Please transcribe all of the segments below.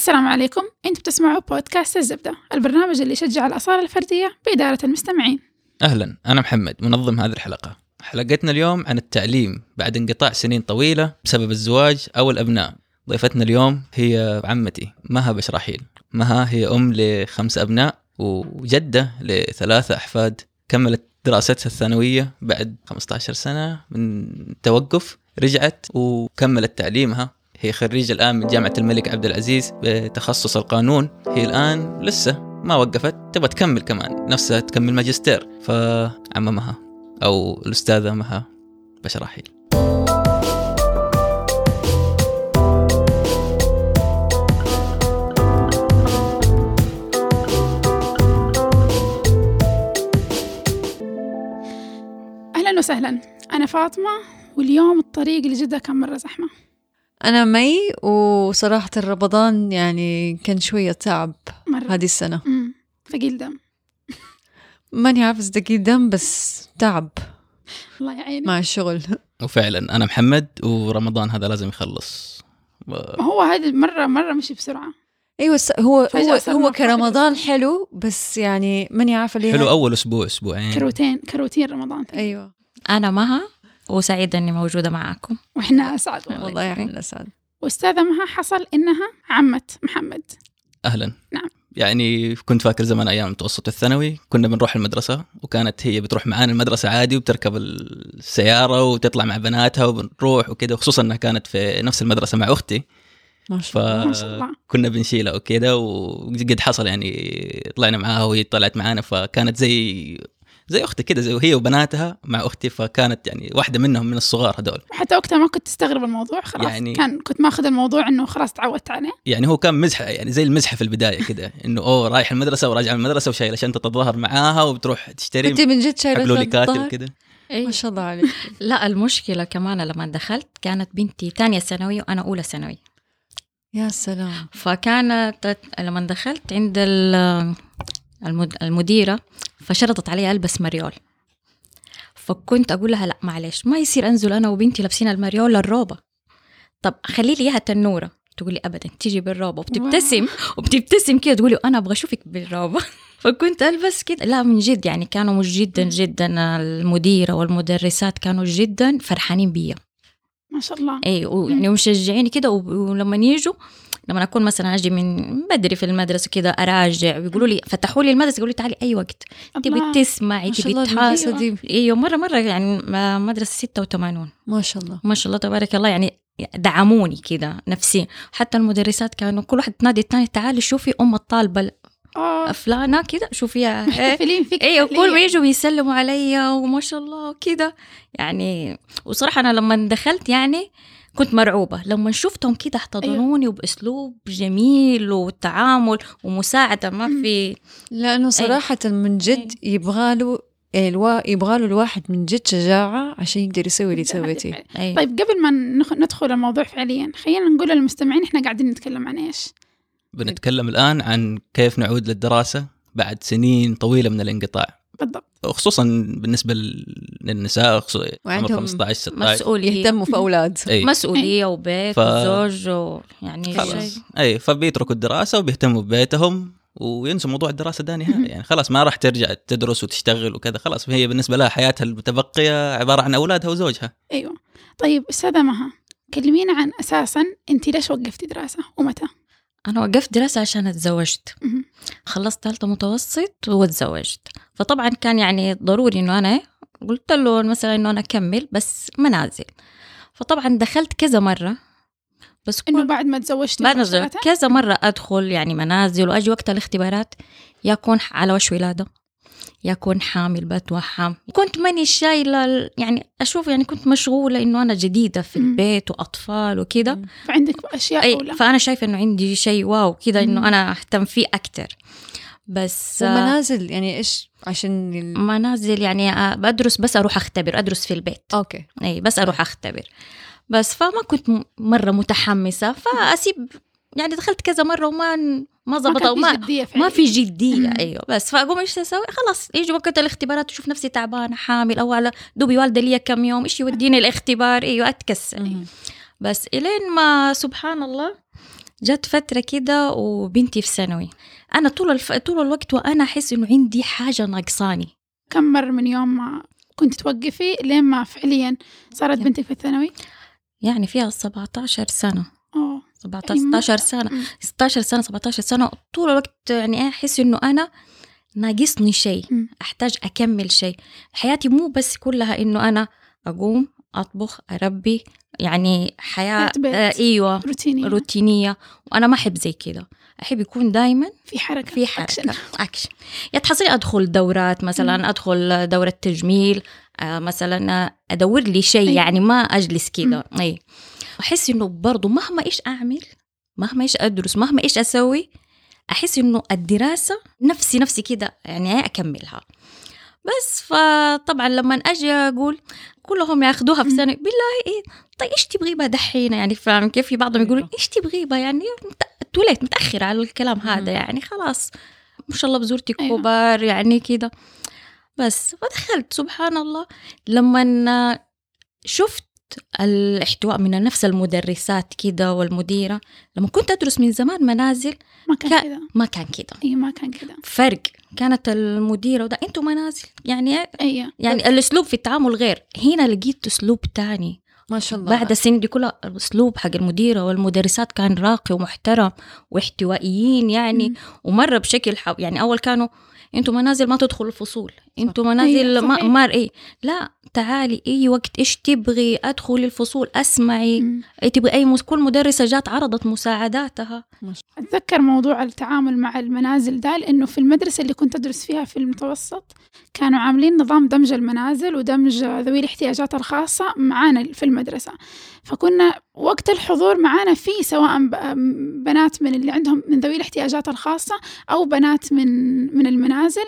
السلام عليكم. أنتم بتسمعوا بودكاست الزبدة البرنامج اللي يشجع الأصالة الفردية بإدارة المستمعين. أهلا أنا محمد منظم هذه الحلقة. حلقتنا اليوم عن التعليم بعد انقطاع سنين طويلة بسبب الزواج أو الأبناء. ضيفتنا اليوم هي عمتي مها بشراحيل. مها هي أم لخمس أبناء وجدة لثلاثة أحفاد. كملت دراستها الثانوية بعد 15 سنة من توقف رجعت وكملت تعليمها. هي خريجة الآن من جامعة الملك عبد العزيز بتخصص القانون. هي الآن لسه ما وقفت تبغى تكمل كمان نفسها تكمل ماجستير. فعممها أو الأستاذة مها بشراحيل أهلا وسهلا. أنا فاطمة واليوم الطريق لجدة كان مرة زحمة. أنا مي وصراحة رمضان يعني كان شوية تعب مرة. هذه السنة. ثقيل دم. ماني عارفة ثقيل دم بس تعب الله يعينك. مع الشغل. وفعلا أنا محمد ورمضان هذا لازم يخلص. و- ما هو هذا مرة مرة مشي بسرعة. أيوة س- هو هو هو كرمضان حلو بس يعني ماني عارفة ليه حلو أول أسبوع أسبوعين. كروتين كروتين رمضان. أيوة. أنا مها وسعيدة إني موجودة معاكم. وإحنا أسعد والله. والله إحنا أسعد. وأستاذة مها حصل إنها عمة محمد. أهلا. نعم. يعني كنت فاكر زمان أيام المتوسط الثانوي كنا بنروح المدرسة وكانت هي بتروح معانا المدرسة عادي وبتركب السيارة وتطلع مع بناتها وبنروح وكده وخصوصا إنها كانت في نفس المدرسة مع أختي. ما شاء الله. فكنا بنشيلها وكده وقد حصل يعني طلعنا معاها وهي طلعت معانا فكانت زي زي أختي كده زي وهي وبناتها مع أختي فكانت يعني واحدة منهم من الصغار هذول. وحتى وقتها ما كنت تستغرب الموضوع خلاص. يعني- كان كنت ماخذ الموضوع إنه خلاص تعودت عليه. يعني هو كان مزحة يعني زي المزحة في البداية كده إنه أوه رايح المدرسة وراجع من المدرسة وشايله شنطه الظهر معاها وبتروح تشتري كنت من جد كاتب الظهر؟ كده. ما شاء الله عليك. لا المشكلة كمان لما دخلت كانت بنتي تانية ثانوي وأنا أولى ثانوي. يا سلام. فكانت لما دخلت عند المديرة فشرطت علي ألبس مريول فكنت أقول لها لا معلش ما يصير أنزل أنا وبنتي لابسين المريول الروبة طب خلي لي إياها تنورة. تقولي أبدا تيجي بالروبة وبتبتسم وبتبتسم كده تقولي أنا أبغى أشوفك بالروبة. فكنت ألبس كده. لا من جد يعني كانوا مش جدا جدا المديرة والمدرسات كانوا جدا فرحانين بيا. ما شاء الله. اي ويعني ومشجعيني كده ولما يجوا لما أكون مثلا أجي من بدري في المدرسة كده أراجع ويقولوا لي فتحوا لي المدرسة يقولوا لي تعالي أي وقت. تبي. تسمعي تبي الله تحاسبي المدرسة دي أيوه مرة مرة يعني مدرسة 86 ما شاء الله. ما شاء الله تبارك الله. يعني دعموني كده نفسيا. حتى المدرسات كانوا كل واحد تنادي الثاني تعالي شوفي أم الطالبة آه. فلانه كده شوفيها. إيه. محتفلين فيك أيوه. كل ما يجوا يسلموا علي وما شاء الله كده يعني وصراحة أنا لما دخلت يعني كنت مرعوبة. لما شفتهم كده احتضنوني وباسلوب جميل وتعامل ومساعدة ما. في. لأنه صراحة من جد يبغى له الوا... يبغى له الواحد من جد شجاعة عشان يقدر يسوي اللي سويتيه. أي. طيب قبل ما نخ- ندخل الموضوع فعليا خلينا نقول للمستمعين إحنا قاعدين نتكلم عن إيش؟ بنتكلم الآن عن كيف نعود للدراسة بعد سنين طويلة من الانقطاع. بالضبط. خصوصا بالنسسبه للنساء خصوصا عمر وعندهم 15 16 مسؤولية. يهتموا في أولاد. اي مسؤولية وبيت ف- وزوج و- يعني خلاص. شيء. اي فبيتركوا الدراسة وبيهتموا ببيتهم وينسوا موضوع الدراسة ده نهائي. يعني خلاص ما راح ترجع تدرس وتشتغل وكذا خلاص هي بالنسبة لها حياتها المتبقية عبارة عن أولادها وزوجها. أيوه. طيب أستاذة مها كلمينا عن أساسا انت ليش وقفتي دراسة ومتى؟ أنا وقفت دراسة عشان أتزوجت. خلصت ثالثة متوسط وتزوجت فطبعا كان يعني ضروري إنه أنا قلت له مثلا إنه أنا أكمل بس منازل فطبعا دخلت كذا مرة بس إنه كل بعد ما تزوجتي بعد ما تزوجت؟ كذا مرة أدخل يعني منازل وأجي وقت الاختبارات يكون على وش ولادة. يكون حامل بتوى حامل كنت ماني شايلة يعني أشوف يعني كنت مشغولة إنه أنا جديدة في. البيت وأطفال وكده. فعندك أشياء أي أولى. فأنا شايفة إنه عندي شيء واو مم. إنه أنا أهتم فيه أكتر. بس آه، ومنازل يعني إيش؟ عشان ال... منازل يعني آه، بدرس بس أروح أختبر أدرس في البيت. okay. اي بس أروح أختبر. بس فما كنت مرة متحمسة فأسيب يعني دخلت كذا مرة وما ما كان أو في ما جدية ما. في جدية. أيوه. بس فأقوم إيش أسوي؟ خلاص يجي وقت الاختبارات أشوف نفسي تعبانة حامل أو على دوبي والدة لي كم يوم إيش يوديني الاختبار أيوه اتكسل. بس إلين ما سبحان الله جت فترة كده وبنتي في ثانوي. أنا طول الف... طول الوقت وأنا أحس إنه عندي حاجة ناقصاني. كم مر من يوم ما كنت توقفي لين ما فعليا صارت. بنتك في الثانوي؟ يعني فيها 17 سنة. أوه. 17 أي ما 16 شاء- سنة. مم. 16 سنة 17 سنة. طول الوقت يعني أحس إنه أنا ناقصني شيء. أحتاج أكمل شيء. حياتي مو بس كلها إنه أنا أقوم أطبخ أربي يعني حياة بيت. آه أيوة روتينية. روتينية. وأنا ما أحب زي كده. أحب يكون دايما في حركة في حركة. أكشن. أكشن. يا تحصلي أدخل دورات مثلا أدخل دورة تجميل آه، مثلا آه، أدور لي شيء. يعني ما أجلس كده. أي. أحس إنه برضو مهما إيش أعمل مهما إيش أدرس مهما إيش أسوي أحس إنه الدراسة نفسي نفسي كده يعني أكملها بس فطبعا لما أجي أقول كلهم ياخدوها في. سنة بالله إيه طيب إيش تبغي بها دحين يعني فاهم كيف في بعضهم يقولوا أيوة. إيش تبغي بها يعني توليت متأخر على الكلام. هذا يعني خلاص ما شاء الله بزورتي أيوة. كبار يعني كده بس فدخلت سبحان الله لما شفت الاحتواء من نفس المدرسات كده والمديرة. لما كنت أدرس من زمان منازل ما كان كا- كذا ما كان كده. اي ما كان كذا فرق. كانت المديرة وده. أنتوا منازل. يعني اي يعني الأسلوب في التعامل غير. هنا لقيت أسلوب تاني. ما شاء الله. بعد السنين دي كلها الأسلوب حق المديرة والمدرسات كان راقي ومحترم واحتوائيين يعني. مم. ومرة بشكل حب يعني أول كانوا أنتوا منازل ما تدخلوا الفصول. أنتوا منازل ما صحيح. مار إيه. لا تعالي أي وقت إيش تبغي؟ أدخلي الفصول أسمعي. مم. اي تبغي أي مس... كل مدرسة جات عرضت مساعداتها. أتذكر موضوع التعامل مع المنازل ده لأنه في المدرسة اللي كنت أدرس فيها في المتوسط كانوا عاملين نظام دمج المنازل ودمج ذوي الاحتياجات الخاصة معانا في المدرسة. فكنا وقت الحضور معانا في سواء بنات من اللي عندهم من ذوي الاحتياجات الخاصة أو بنات من من المنازل.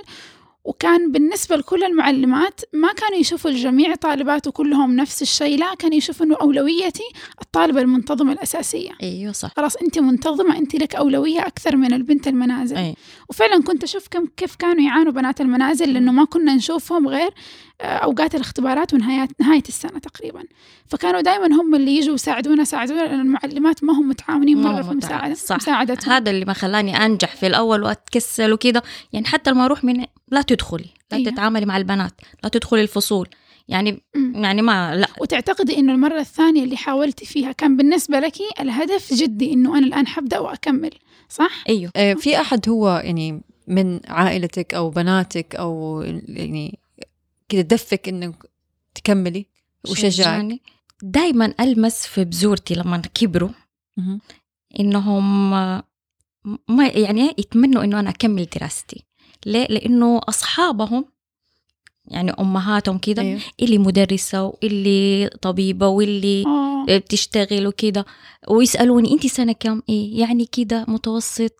وكان بالنسبة لكل المعلمات ما كانوا يشوفوا الجميع طالبات كلهم نفس الشيء لا كانوا يشوفوا أنه أولويتي الطالبة المنتظمة الأساسية. إيوه صح. خلاص انت منتظمة انت لك أولوية أكثر من البنت المنازل. اي وفعلا كنت أشوف كم كيف كانوا يعانوا بنات المنازل لأنه ما كنا نشوفهم غير أوقات الاختبارات ونهايات نهاية السنة تقريبا فكانوا دائما هم اللي يجوا يساعدونا ساعدونا لأن المعلمات ما هم متعاونين مره في مساعده صح. مساعدتهم هذا اللي ما خلاني أنجح في الأول وأتكسل وكده يعني حتى لما أروح من لا تدخلي لا أيوة. تتعاملي مع البنات لا تدخلي الفصول يعني مم. يعني ما لا وتعتقدي إنه المرة الثانية اللي حاولتي فيها كان بالنسبة لك الهدف جدي إنه أنا الآن حبدأ وأكمل صح؟ أيوه آه، في أحد هو يعني من عائلتك أو بناتك أو يعني كده دفك إنك تكملي وشجعك. دائما ألمس في بزورتي لما كبروا. إنهم ما يعني يتمنوا إنه أنا أكمل دراستي. ليه؟ لإنه أصحابهم يعني أمهاتهم كده أيوه. اللي مدرسة واللي طبيبة واللي آه. بتشتغل وكده ويسألوني انت سنة كم إيه يعني كده متوسط.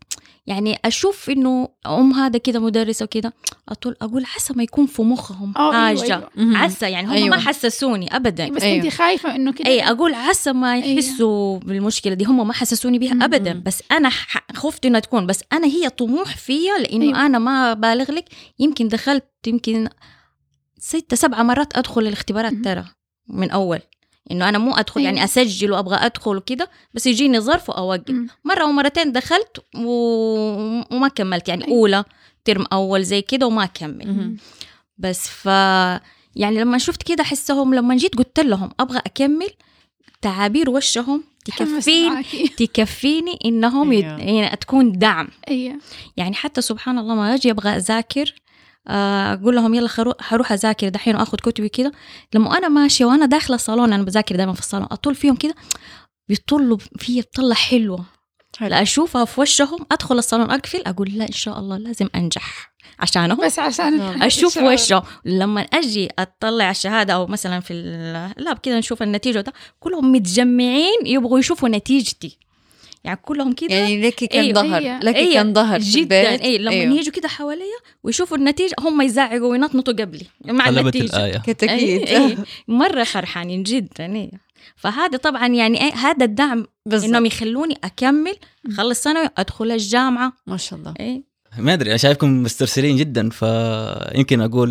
يعني أشوف إنه أم هذا كده مدرسة وكده أقول أقول عسى ما يكون في مخهم آه حاجة أيوه, أيوة. مهم. عسى يعني هم أيوة. ما حسسوني ابدا بس أيوة. انت خايفة إنه كده اي أقول عسى ما أيوة. يحسوا بالمشكلة دي هم ما حسسوني بها. ابدا. بس أنا ح- خفت إنها تكون بس أنا هي طموح فيا لإنه أيوة. أنا ما بالغ لك يمكن دخلت يمكن ستة سبعة مرات أدخل الاختبارات. ترى من أول إنه أنا مو أدخل أيوة. يعني أسجل وأبغى أدخل وكده بس يجيني ظرف وأوقف. مرة ومرتين دخلت و... وما كملت يعني أيوة. أولى ترم أول زي كده وما كمل. بس ف يعني لما شفت كده أحسهم لما جيت قلت لهم أبغى أكمل تعابير وشهم تكفين. تكفيني إنهم يد... أيوة. يعني تكون دعم أيوه يعني حتى سبحان الله ما أجي أبغى أذاكر أقول لهم يلا خرو... حروح أذاكر. دحين واخذ كتبي كده. لما أنا ماشية وأنا داخلة الصالون أنا بذاكر دائما في الصالون أطول فيهم كده بيطلوا في بطلة حلوة. حلو. لا أشوفها في وشهم أدخل الصالون أقفل أقول لا إن شاء الله لازم أنجح. عشانهم؟ بس عشان نعم. أشوف. وشه. لما أجي أطلع الشهادة أو مثلا في اللاب كده نشوف النتيجة ده كلهم متجمعين يبغوا يشوفوا نتيجتي. يعني كلهم كده يعني لك كان أيوة. ظهر أيوة. لك أيوة. كان ظهر في جدا البيت اي لما أيوة. يجوا كده حواليا ويشوفوا النتيجة هم يزعقوا وينطنطوا قبلي مع النتيجة الآية كتأكيد أي أي مرة فرحانين جدا إيه. فهذا طبعا يعني إيه هذا الدعم بالضبط إنهم يخلوني أكمل أخلص ثانوي أدخل الجامعة ما شاء الله إيه. ما أدري أنا شايفكم مسترسلين جدا فيمكن أقول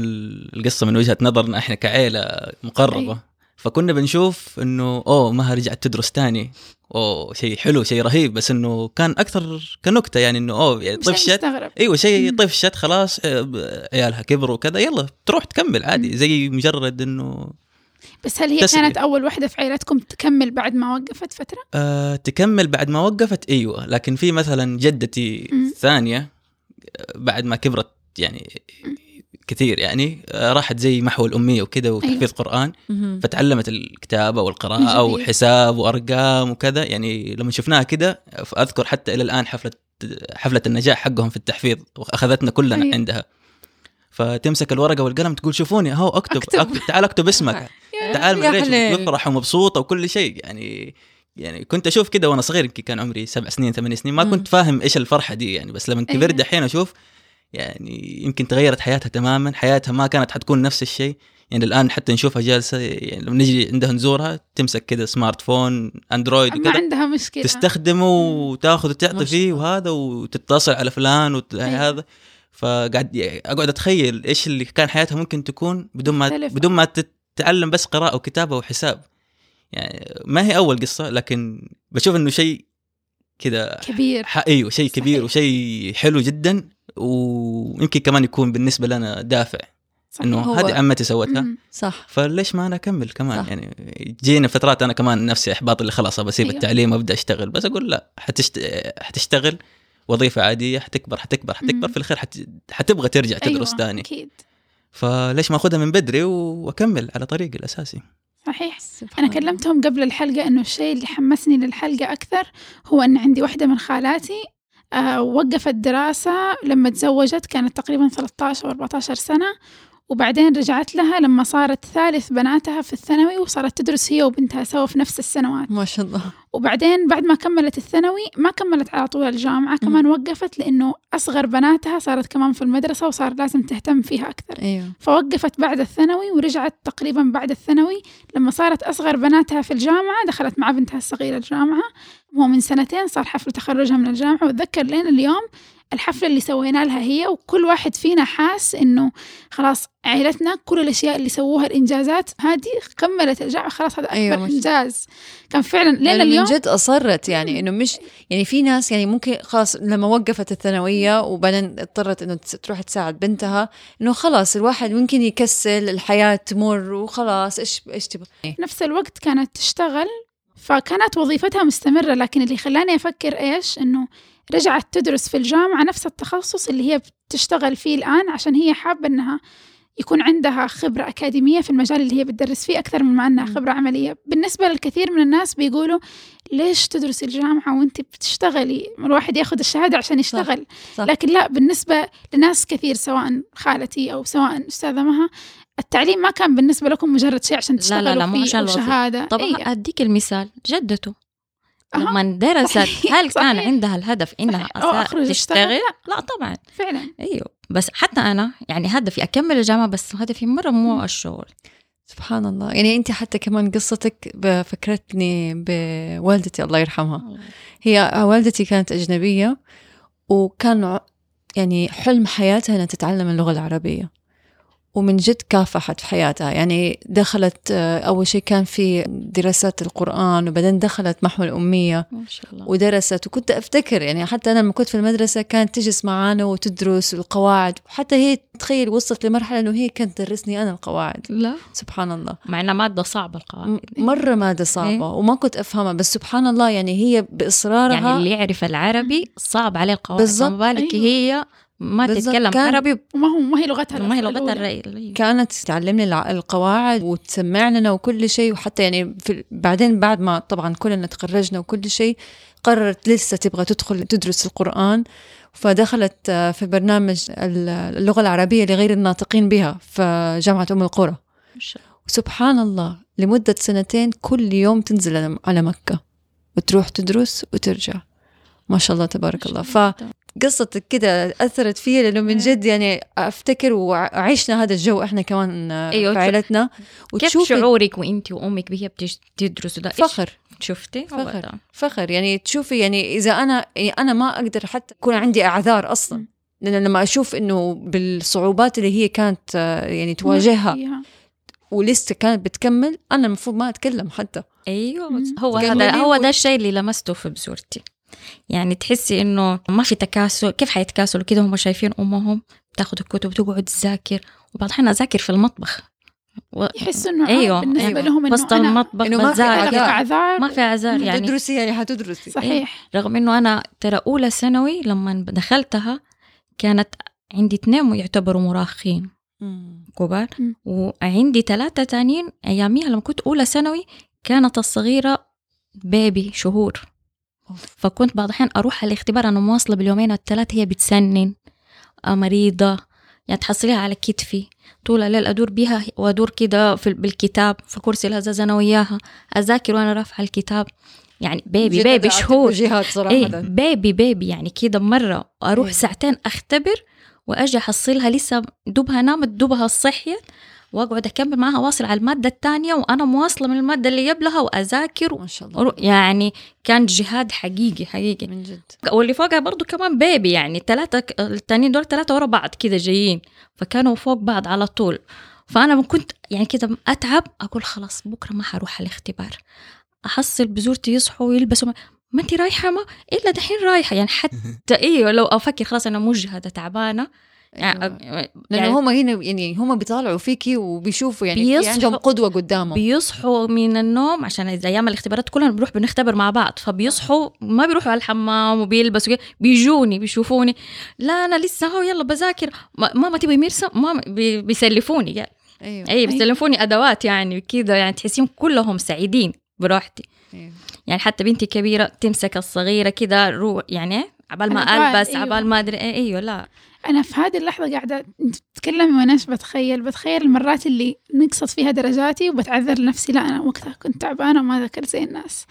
القصة من وجهة نظرنا إحنا كعائله مقربة أيوة. فكنا بنشوف إنه أوه مها رجعت تدرس تاني اوه شيء حلو شيء رهيب بس إنه كان أكثر كنكتة يعني إنه أوه يعني طفشت أيوه شيء. طفشت خلاص آه، عيالها كبروا وكذا يلا تروح تكمل عادي زي مجرد إنه بس هل هي تسلية. كانت أول وحدة في عائلتكم تكمل بعد ما وقفت فترة؟ آه تكمل بعد ما وقفت أيوه لكن في مثلا جدتي. الثانية آه، بعد ما كبرت يعني كثير يعني آه، راحت زي محو الاميه وكذا وتحفيظ أيوة. قرآن. فتعلمت الكتابة والقراءة. وحساب وأرقام وكذا يعني لما شفناها كده أذكر حتى إلى الآن حفلة حفلة النجاح حقهم في التحفيظ وأخذتنا كلنا أيوة. عندها فتمسك الورقة والقلم تقول شوفوني اهو اكتب, أكتب. أكتب. تعال اكتب اسمك تعال حليل. يفرح ومبسوطة وكل شيء يعني يعني كنت أشوف كده وأنا صغير يمكن كان عمري سبع سنين ثمان سنين ما. كنت فاهم إيش الفرحة دي يعني بس لما كبرت أيوة. دحين أشوف يعني يمكن تغيرت حياتها تماما حياتها ما كانت حتكون نفس الشيء يعني الآن حتى نشوفها جالسة يعني لما نجي عندها نزورها تمسك كده سمارت فون أندرويد ما عندها مشكلة تستخدمه وتأخذ وتعطي فيه. وهذا وتتصل على فلان وت... أيوة. هذا فقاعد أقعد أتخيل إيش اللي كان حياتها ممكن تكون بدون ما مختلفة. بدون ما تتعلم بس قراءة وكتابة وحساب يعني ما هي أول قصة لكن بشوف إنه شيء كذا كبير إيوه شيء كبير. وشيء حلو جدا ويمكن كمان يكون بالنسبة لنا دافع صحيح. إنه هذه عمتي سوتها. صح فليش ما أنا أكمل كمان صح. يعني جينا فترات أنا كمان نفسي أحباط اللي خلاص بسيب أيوة. التعليم وأبدأ أشتغل بس أقول لا حتشت... حتشتغل وظيفة عادية حتكبر حتكبر حتكبر مم. في الأخير حت... حتبغى ترجع تدرس أيوة. ثاني أكيد فليش ما أخذها من بدري وأكمل على طريقي الأساسي صحيح سبحان أنا. كلمتهم قبل الحلقة إنه الشيء اللي حمسني للحلقة أكثر هو أن عندي واحدة من خالاتي وقفت دراسة لما تزوجت كانت تقريبا 13 أو 14 سنة وبعدين رجعت لها لما صارت ثالث بناتها في الثانوي وصارت تدرس هي وبنتها سوا في نفس السنوات. ما شاء الله. وبعدين بعد ما كملت الثانوي ما كملت على طول الجامعة كمان وقفت لأنه أصغر بناتها صارت كمان في المدرسة وصار لازم تهتم فيها أكثر. أيوه. فوقفت بعد الثانوي ورجعت تقريبا بعد الثانوي. لما صارت أصغر بناتها في الجامعة دخلت مع بنتها الصغيرة الجامعة. هو من سنتين صار حفل تخرجها من الجامعة. وأتذكر لين اليوم الحفلة اللي سوينا لها هي وكل واحد فينا حاس إنه خلاص عائلتنا كل الأشياء اللي سووها الإنجازات هذه كملت. الجامعة خلاص هذا أيوة، أيوة مش- إنجاز. كان فعلا لين لأنه اليوم من جد أصرت يعني إنه مش يعني في ناس يعني ممكن خلاص لما وقفت الثانوية وبعدين اضطرت إنه تس- تروح تساعد بنتها إنه خلاص الواحد ممكن يكسل الحياة تمر وخلاص إيش إيش تبغى؟ نفس الوقت كانت تشتغل فكانت وظيفتها مستمرة لكن اللي خلاني أفكر إيش؟ إنه رجعت تدرس في الجامعة نفس التخصص اللي هي بتشتغل فيه الآن عشان هي حابة إنها يكون عندها خبرة أكاديمية في المجال اللي هي بتدرس فيه أكثر من ما أنها. خبرة عملية بالنسبة للكثير من الناس بيقولوا ليش تدرسي الجامعة وأنت بتشتغلي الواحد ياخذ الشهادة عشان يشتغل صح. لكن لا بالنسبة لناس كثير سواء خالتي أو سواء أستاذة مها التعليم ما كان بالنسبة لكم مجرد شيء عشان لا، تشتغلوا لا، لا، مو فيه عشان. شهادة طب إيه. أديك المثال جدته. لما درست صحيح، هل كان. عندها الهدف إنها أخرج تشتغل؟ لا طبعا. فعلا. أيوه. بس حتى أنا يعني هدفي أكمل الجامعة بس هدفي مرة مو الشغل. سبحان الله. يعني أنت حتى كمان قصتك فكرتني بوالدتي الله يرحمها. هي والدتي كانت أجنبية وكان يعني حلم حياتها أنها تتعلم اللغة العربية. ومن جد كافحت في حياتها. يعني دخلت آه، أول شيء كان في دراسات القرآن وبعدين دخلت محو الأمية ما شاء الله. ودرست. وكنت أفتكر يعني حتى أنا لما كنت في المدرسة كانت تجلس معانا وتدرس القواعد. وحتى هي تخيل وصلت لمرحلة أنه هي كانت تدرسني أنا القواعد. لا. سبحان الله. مع إنها مادة صعبة القواعد. مرة مادة صعبة إيه. وما كنت أفهمها. بس سبحان الله يعني هي بإصرارها يعني اللي يعرف العربي صعب عليه القواعد. بالضبط. بالك أيوة. هي ما. تتكلم. كان- عربي وما هو ما هي لغتها ما هي. لغتها الرئيسية كانت تعلمني القواعد وتسمع لنا وكل شيء وحتى يعني في بعدين بعد ما طبعا كلنا تخرجنا وكل شيء قررت لسه تبغى تدخل تدرس القرآن. فدخلت آه، في برنامج ال- اللغة العربية لغير الناطقين بها في جامعة أم القرى. شاء الله. لمدة سنتين كل يوم تنزل على- على مكة. وتروح تدرس وترجع. ما شاء الله تبارك الله. فقصتك كده أثرت فيا لأنه من جد يعني أفتكر وعشنا هذا الجو إحنا كمان أيوة، في عائلتنا. كيف شعورك وإنت وأمك وهي بتدرسوا ده؟ فخر. شفتي؟ فخر. فخر. يعني تشوفي يعني إذا أنا يعني أنا ما أقدر حتى يكون عندي أعذار أصلا. لأن لما أشوف إنه بالصعوبات اللي هي كانت آه، يعني تواجهها. ولسه كانت بتكمل أنا المفروض ما أتكلم حتى. أيوه. هو هذا هو ده الشيء اللي لمسته في بزورتي يعني تحسي إنه ما في تكاسل كيف حيتكاسلوا؟ كده هم شايفين أمهم تاخذ الكتب تقعد تذاكر وبعض الأحيان أذاكر في المطبخ. و... يحسوا إنه أيوة، أيوة بالنسبة أيوة. لهم إنه وسط أنا المطبخ إنه ما في أعذار. ما في أعذار. يعني. تدرسي يعني حتدرسي صحيح. رغم إنه أنا ترى أولى ثانوي لما دخلتها كانت عندي اثنين يعتبروا مراهقين. كبار. وعندي ثلاثة تانيين أياميها لما كنت أولى ثانوي كانت الصغيرة بيبي شهور. فكنت بعض الأحيان أروح على الاختبار أنا مواصلة باليومين والثلاث هي بتسنن آه، مريضة يعني تحصليها على كتفي. طول الليل أدور بيها وأدور كده في بالكتاب في كرسي الهزاز أنا وياها. أذاكر وأنا رافعة الكتاب. يعني بيبي بيبي شهور. جهاد صراحة. إيه بيبي بيبي يعني كده مرة أروح إيه. ساعتين أختبر وأجي أحصلها لسه دوبها نامت دوبها صحيت. وأقعد أكمل معاها واصل على المادة الثانية وأنا مواصلة من المادة اللي قبلها وأذاكر ما شاء الله. يعني كان جهاد حقيقي حقيقي. من جد. واللي فوقها برضو كمان بيبي يعني ثلاثة التانيين دول ثلاثة ورا بعض كده جايين فكانوا فوق بعض على طول. فأنا من كنت يعني كده أتعب أقول خلاص بكرة ما حروح على الاختبار. أحصل بزورتي يصحوا ويلبسوا ما, أنت رايحة ما إلا دحين رايحة. يعني حتى إيوه لو أفكر خلاص أنا مجهدة تعبانة. يعني. يعني لأنه هم هنا يعني هم بيطالعوا فيكي وبيشوفوا يعني بيصحوا- عندهم قدوة قدامهم بيصحوا من النوم عشان إذا أيام الاختبارات كلنا بنروح بنختبر مع بعض فبيصحوا ما بيروحوا على الحمام وبيلبسوا بيجوني بيشوفوني لا أنا لسه هو يلا بذاكر ما- ماما تبغي مرسم ماما بي- بيسلفوني يعني. أيوه اي بيسلفوني أدوات يعني كذا يعني تحسين كلهم سعيدين براحتي أيوة. يعني حتى بنتي كبيرة تمسك الصغيرة كده روح يعني عبال ما البس أيوة. عبال ما أدري إيه، أيوه لا. أنا في هذه اللحظة قاعدة أنت بتتكلمي وأنا إيش بتخيل؟ بتخيل المرات اللي نقصت فيها درجاتي وبتعذر لنفسي لا أنا وقتها كنت تعبانة وما ذاكرت زي الناس.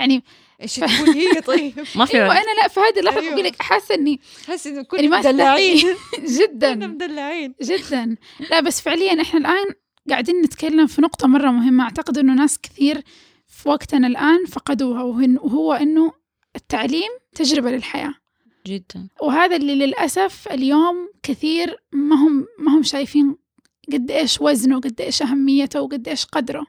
يعني إيش تقول هي؟ طيب. ما في أيوة أنا لا في هذه اللحظة أيوة. بقول لك حاسة إني حاسه إنه يعني كل ما مدلعين. جدا. مدلعين. جدا. لا بس فعليا إحنا الآن قاعدين نتكلم في نقطة مرة مهمة. أعتقد إنه ناس كثير في وقتنا الآن فقدوها وهو إنه التعليم تجربة للحياة. جدا. وهذا اللي للأسف اليوم كثير ما هم ما هم شايفين قد إيش وزنه وقد إيش أهميته وقد إيش قدره.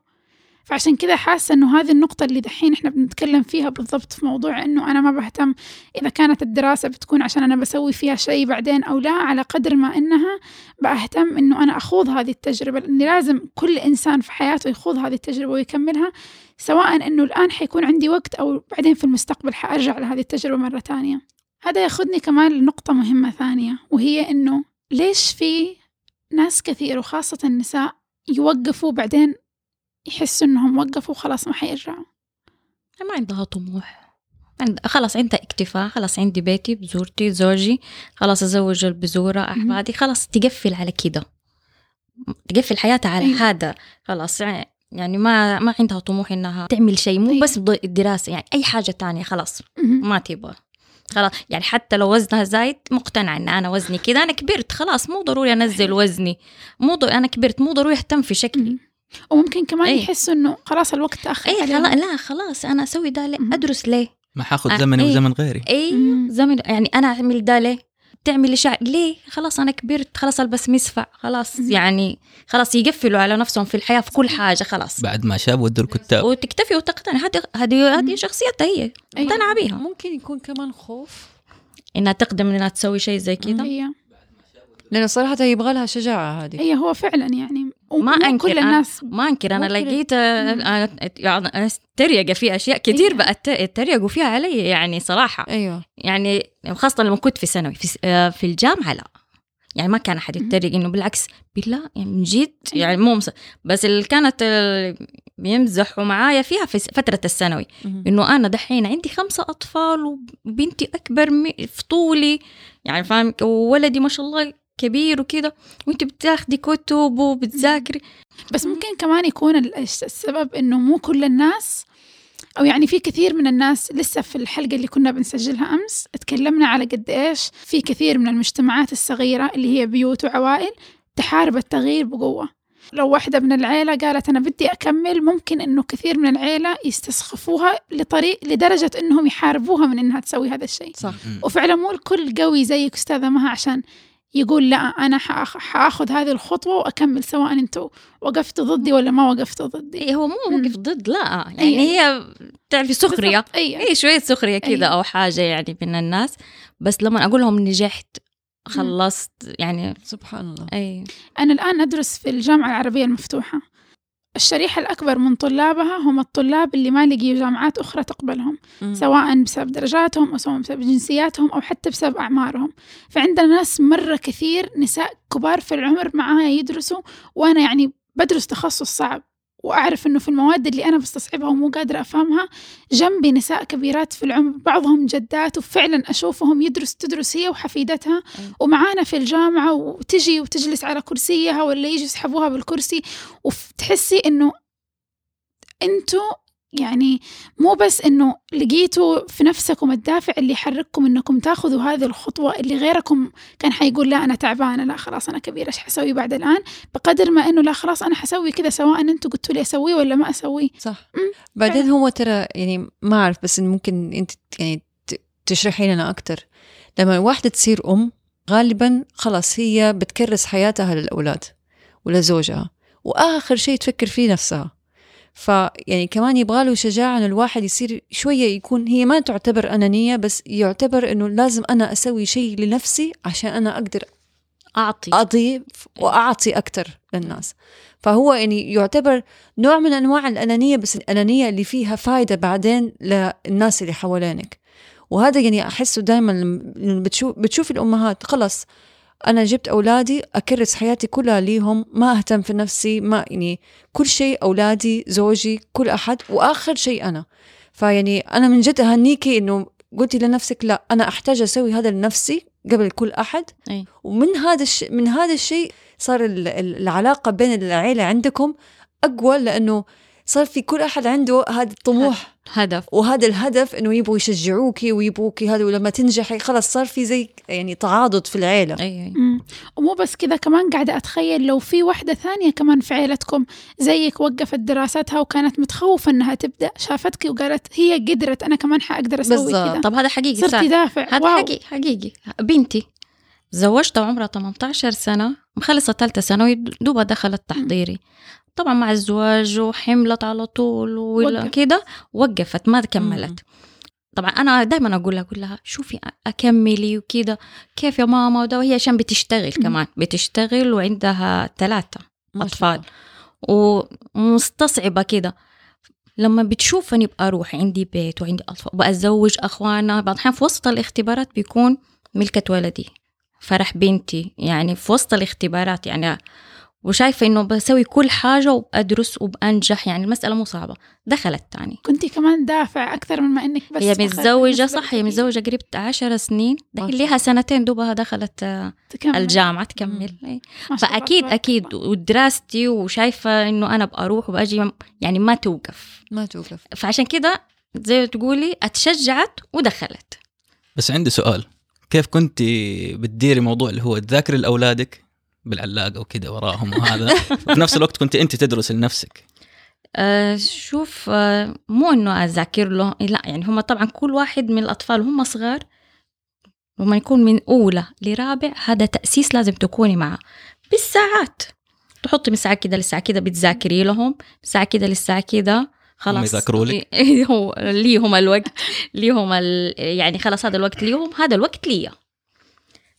فعشان كذا حاسة إنه هذه النقطة اللي دحين إحنا بنتكلم فيها بالضبط في موضوع إنه أنا ما بهتم إذا كانت الدراسة بتكون عشان أنا بسوي فيها شيء بعدين أو لا على قدر ما إنها بأهتم إنه أنا أخوض هذه التجربة. لأني لازم كل إنسان في حياته يخوض هذه التجربة ويكملها سواء إنه الآن حيكون عندي وقت أو بعدين في المستقبل حأرجع لهذه التجربة مرة تانية. هذا ياخذني كمان لنقطة مهمة ثانية وهي إنه ليش في ناس كثير وخاصة النساء يوقفوا بعدين يحسوا إنهم وقفوا خلاص ما حيرجعوا؟ ما عندها طموح. عند... خلاص عندها اكتفاء خلاص عندي بيتي بزورتي زوجي خلاص أزوج البزورة أحفادي خلاص تقفل على كده. تقفل حياتها على أيوة. هذا. خلاص يعني ما ما عندها طموح إنها تعمل شيء مو أيوة. بس ض- الدراسة يعني أي حاجة تانية خلاص. ما تبغى. خلاص يعني حتى لو وزنها زايد مقتنعة إن أنا وزني كذا أنا كبرت خلاص مو ضروري أنزل وزني مو ضروري أنا كبرت مو ضروري أهتم في شكلي. وممكن كمان أي. يحسوا إنه خلاص الوقت تأخر اي. خلاص لا خلاص أنا أسوي ده ليه. أدرس ليه ما حاخذ آه، زمني إيه. وزمن غيري اي. زمن يعني أنا أعمل ده ليه تعملي شعر ليه؟ خلاص أنا كبرت خلاص ألبس مسفع خلاص. يعني خلاص يقفلوا على نفسهم في الحياة في كل حاجة خلاص. بعد ما شاب ودوا الكتاب وتكتفي وتقتنع. هذه هذه هذه. شخصيتها هي. أيوة. مقتنعة بيها. ممكن يكون كمان خوف. إنها تقدم إنها تسوي شيء زي كذا. لأنه صراحة يبغى لها شجاعة هذه. هي هو فعلا يعني ما أنكر كل أنا- الناس ما أنكر أنا لقيت آه، يعني تريقه في أشياء كثير أيوة. بقت تريقوا فيها علي يعني صراحة. أيوه. يعني خاصة لما كنت في ثانوي في, آه، في الجامعة لا. يعني ما كان أحد مهم. يتريق إنه بالعكس بالله يعني من جد يعني مو مص... بس اللي كانت بيمزحوا معايا فيها في فترة الثانوي. إنه أنا دحين عندي خمسة أطفال وبنتي أكبر مي- في طولي يعني فاهم؟ وولدي ما شاء الله كبير وكده وانت بتاخدي كتب وبتذاكري. بس ممكن كمان يكون ال- الس- السبب إنه مو كل الناس أو يعني في كثير من الناس لسه في الحلقة اللي كنا بنسجلها أمس تكلمنا على قد إيش في كثير من المجتمعات الصغيرة اللي هي بيوت وعوائل تحارب التغيير بقوة. لو واحدة من العيلة قالت أنا بدي أكمل ممكن إنه كثير من العيلة يستسخفوها لطريق لدرجة إنهم يحاربوها من إنها تسوي هذا الشيء. صح. وفعلا مو الكل قوي زيك أستاذة مها عشان يقول لا أنا حأخ- حآخذ هذه الخطوة وأكمل سواء أنتوا وقفتوا ضدي ولا ما وقفتوا ضدي. إيه هو مو مم. وقف ضد لا. يعني أي- هي تعرفي سخرية. بالضبط، أي اي شوية سخرية كذا أي. أو حاجة يعني من الناس. بس لما أقول لهم نجحت خلصت يعني سبحان الله. اي أنا الآن أدرس في الجامعة العربية المفتوحة. الشريحة الأكبر من طلابها هم الطلاب اللي ما لقيوا جامعات أخرى تقبلهم مم. سواء بسبب درجاتهم أو سواء بسبب جنسياتهم أو حتى بسبب أعمارهم فعندنا ناس مرة كثير نساء كبار في العمر معايا يدرسوا وأنا يعني بدرس تخصص صعب وأعرف إنه في المواد اللي أنا بستصعبها ومو قادرة أفهمها جنبي نساء كبيرات في العمر بعضهم جدات وفعلا أشوفهم يدرس تدرس هي وحفيدتها. ومعانا في الجامعة وتجي وتجلس على كرسيها ولا يجي يسحبوها بالكرسي وتحسي إنه أنتوا يعني مو بس إنه لقيتوا في نفسكم الدافع اللي يحرككم إنكم تاخذوا هذه الخطوة اللي غيركم كان حيقول لا أنا تعبانة لا خلاص أنا كبيرة إيش حسوي بعد الآن؟ بقدر ما إنه لا خلاص أنا حسوي كذا سواء أنتم قلتوا لي أسويه ولا ما أسويه. صح. مم. بعدين هو ترى يعني ما أعرف بس إن ممكن أنت يعني تشرحي لنا أكتر. لما الواحدة تصير أم غالبا خلاص هي بتكرس حياتها للأولاد ولزوجها وآخر شيء تفكر فيه نفسها. فيعني كمان يبغى له شجاعة إنه الواحد يصير شوية يكون هي ما تعتبر أنانية بس يعتبر إنه لازم أنا أسوي شيء لنفسي عشان أنا أقدر أعطي. أضيف وأعطي أكتر للناس. فهو يعني يعتبر نوع من أنواع الأنانية بس الأنانية اللي فيها فايدة بعدين للناس اللي حوالينك. وهذا يعني أحسه دائما بتشوف, بتشوف الأمهات خلص أنا جبت أولادي أكرس حياتي كلها ليهم ما أهتم في نفسي ما يعني كل شيء أولادي زوجي كل أحد وآخر شيء أنا فيعني أنا من جد أهنيكي إنه قلتي لنفسك لا أنا أحتاج أسوي هذا لنفسي قبل كل أحد أي. ومن هذا الشيء من هذا الشيء صار ال- ال- العلاقة بين العيلة عندكم أقوى لأنه صار في كل أحد عنده هذا الطموح. هدف. وهذا الهدف إنه يبغوا يشجعوكي ويبغوكي هذا ولما تنجحي خلاص صار في زي يعني تعاضد في العيلة. أي أي. مم. ومو بس كذا كمان قاعدة أتخيل لو في واحدة ثانية كمان في عيلتكم زيك وقفت دراستها وكانت متخوفة إنها تبدأ شافتك وقالت هي قدرت أنا كمان أسوي بالضبط. كذا طب هذا حقيقي صرتي صار دافع هذا. حقيقي حقيقي. بنتي زوجتها وعمرها 18 سنة مخلصة ثالثة ثانوي دوبها دخلت تحضيري. طبعا مع الزواج وحملت على طول. وكذا وقفت ما كملت طبعا أنا دائما أقول لها أقول لها شوفي أكملي وكذا كيف يا ماما وده وهي عشان بتشتغل. كمان بتشتغل وعندها أطفال. الله. ومستصعبة كده لما بتشوفني بقى أروح عندي بيت وعندي أطفال وأتزوج أخوانا بعض في وسط الاختبارات بيكون ملكة ولدي فرح بنتي يعني في وسط الاختبارات يعني وشايفة إنه بسوي كل حاجة وبأدرس وبأنجح يعني المسألة مو صعبة. دخلت تاني. كنتي كمان دافع أكثر من ما إنك بس هي متزوجة صح؟ هي. متزوجة قريب عشر سنين لها سنتين دوبها دخلت آه، تكمل. الجامعة تكمل. إيه. فأكيد تبارك أكيد. الله. ودراستي وشايفة إنه أنا بروح وبأجي يعني ما توقف. ما توقف. فعشان كده زي ما تقولي أتشجعت ودخلت. بس عندي سؤال. كيف كنت بتديري موضوع اللي هو تذاكري لأولادك؟ بالعلاقه وكذا وراهم وهذا. وفي نفس الوقت كنت أنت تدرس لنفسك. أه شوف أه مو إنه أذاكر له لا يعني هم طبعا كل واحد من الأطفال هم صغار لما يكون من أولى لرابع هذا تأسيس لازم تكوني معه. بالساعات. تحطي من ساعه كده للساعة كده بتذاكري لهم ساعه كده للساعة كده خلاص. يذاكروا لك؟ إيه، هو ليهم الوقت ليهم ال... يعني خلاص هذا الوقت ليهم هذا الوقت ليا.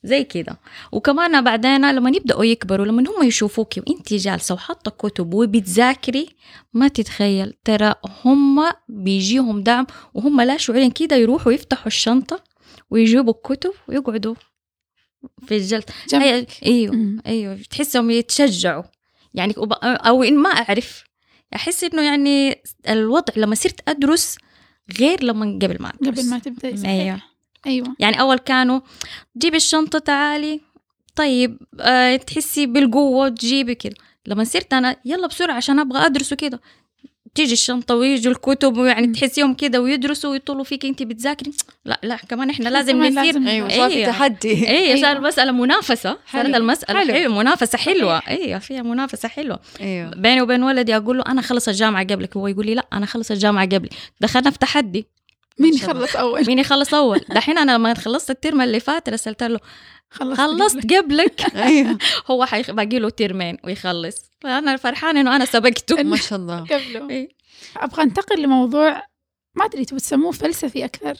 زي كده وكمان بعدين لما يبدأوا يكبروا لما هم يشوفوكي وانت جالسة وحاطة كتب وبتذاكري ما تتخيل ترى هم بيجيهم دعم وهم لا شعوريا كده يروحوا يفتحوا الشنطة ويجيبوا الكتب ويقعدوا في الجلسه جنب. هي- أيوه. أيوه تحسهم يتشجعوا يعني أو إن ما أعرف أحس إنه يعني الوضع لما صرت أدرس غير لما قبل ما أدرس قبل ما صحيح. أيوه أيوة يعني أول كانوا جيبي الشنطة تعالي طيب آه تحسي بالقوة تجيبي كده لما صرت أنا يلا بسرعة عشان أبغى أدرس وكده تيجي الشنطة ويجوا الكتب ويعني. تحسيهم كده ويدرسوا ويطلوا فيك انت بتذاكري لا لا كمان إحنا لازم نصير لازم- أيوه صار في أيوة. تحدي إيه أيوة. صار المسألة منافسة صارت حلو. المسألة حلو. حلو. منافسة حلوة صحيح. أيوه فيها منافسة حلوة أيوه بيني وبين ولدي أقول له أنا خلص الجامعة قبلك هو يقول لي لا أنا خلص الجامعة قبلي دخلنا في تحدي مين. يخلص أول؟ مين يخلص أول؟ دحين أنا لما خلصت الترم اللي فات رسلت له خلصت خلصت قبلك. أيوه. هو حيخ- باقي له ترمين ويخلص. فأنا فرحانه إنه أنا سبقته. ما شاء الله. قبله. إيه. أبغى أنتقل لموضوع ما أدري تبغى تسموه فلسفي أكثر؟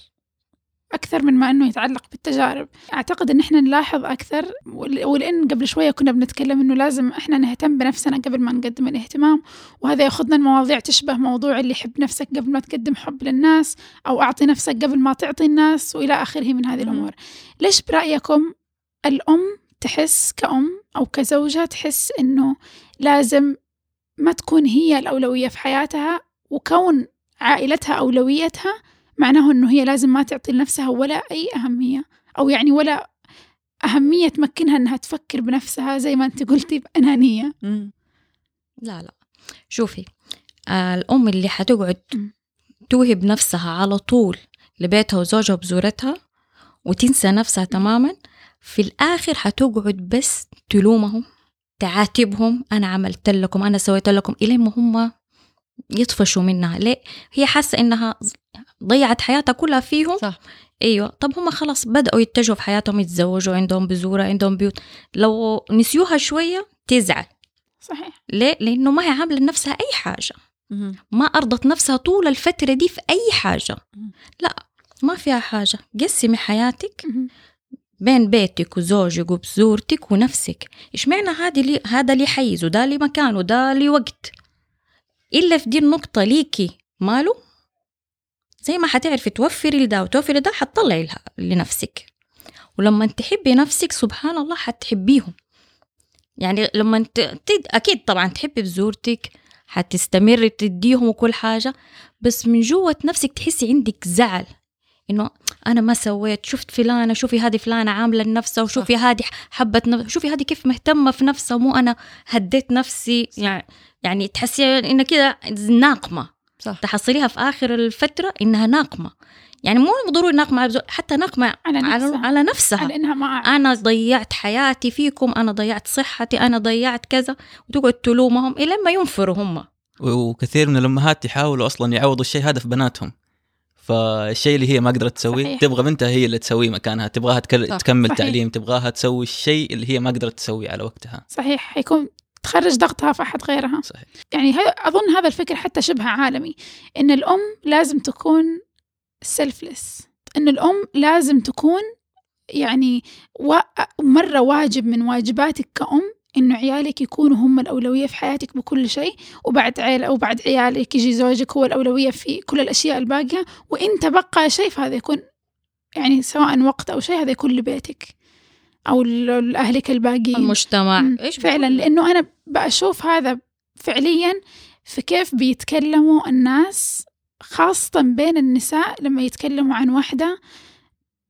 أكثر من ما إنه يتعلق بالتجارب أعتقد إن إحنا نلاحظ أكثر ول- ولأن قبل شوية كنا بنتكلم إنه لازم إحنا نهتم بنفسنا قبل ما نقدم الاهتمام وهذا يأخذنا المواضيع تشبه موضوع اللي يحب نفسك قبل ما تقدم حب للناس أو أعطي نفسك قبل ما تعطي الناس وإلى آخره من هذه مم. الأمور ليش برأيكم الأم تحس كأم أو كزوجة تحس إنه لازم ما تكون هي الأولوية في حياتها وكون عائلتها أولويتها معناه إنه هي لازم ما تعطي لنفسها ولا أي أهمية أو يعني ولا أهمية تمكنها إنها تفكر بنفسها زي ما أنت قلتي بأنانية. مم. لا لا. شوفي آه الأم اللي حتقعد مم. توهب نفسها على طول لبيتها وزوجها وبزورتها وتنسى نفسها تماما في الآخر حتقعد بس تلومهم تعاتبهم أنا عملت لكم أنا سويت لكم إلين ما هم يطفشوا منها. ليه؟ هي حاسة إنها ضيعت حياتها كلها فيهم. صح. أيوه. طب هم خلاص بدأوا يتجهوا في حياتهم يتزوجوا عندهم بزورة عندهم بيوت. لو نسيوها شوية تزعل. صحيح. ليه؟ لأنه ما هي عاملة لنفسها أي حاجة. مم. ما أرضت نفسها طول الفترة دي في أي حاجة. لا ما فيها حاجة. قسمي حياتك. بين بيتك وزوجك وبزورتك ونفسك. إيش معنى هذا لي هذا لي حيز وده لي مكان وده لي وقت. إلا في دي النقطة ليكي. ماله؟ زي ما حتعرفي توفري لده وتوفري ده حتطلعي لها- لنفسك. ولما تحبي نفسك سبحان الله حتحبيهم. يعني لما انت تد- أكيد طبعا تحبي بزورتك حتستمري تديهم وكل حاجة بس من جوة نفسك تحسي عندك زعل. إنه أنا ما سويت شفت فلانة شوفي هذه فلانة عاملة لنفسها وشوفي هذه حبت نفسها شوفي هذه كيف مهتمة في نفسها مو أنا هديت نفسي. يعني يعني تحسي انها كده ناقمة. صح تحصليها في آخر الفترة إنها ناقمة يعني مو ضروري ناقمة على الزوج، حتى ناقمة على على, نفسها. على نفسها على إنها ما. أنا ضيعت حياتي فيكم أنا ضيعت صحتي أنا ضيعت كذا وتقعد تلومهم إلى ما ينفروا هم وكثير من الأمهات يحاولوا أصلا يعوضوا الشيء هذا في بناتهم فالشيء اللي هي ما قدرت تسويه. تبغى بنتها هي اللي تسويه مكانها تبغاها تكل... صح. تكمل صحيح. تعليم تبغاها تسوي الشيء اللي هي ما قدرت تسويه على وقتها صحيح حيكون تخرج ضغطها في أحد غيرها. صحيح. يعني أظن هذا الفكر حتى شبه عالمي إن الأم لازم تكون سيلفلس إن الأم لازم تكون يعني و... مرة واجب من واجباتك كأم إنه عيالك يكونوا هم الأولوية في حياتك بكل شيء وبعد عيال أو بعد عيالك يجي زوجك هو الأولوية في كل الأشياء الباقية. وإنت بقى شيء فهذا يكون يعني سواء وقت أو شيء هذا يكون لبيتك أو ل- لأهلك الباقيين. المجتمع. إيش فعلا لأنه أنا بشوف هذا فعليا في كيف بيتكلموا الناس خاصة بين النساء لما يتكلموا عن واحدة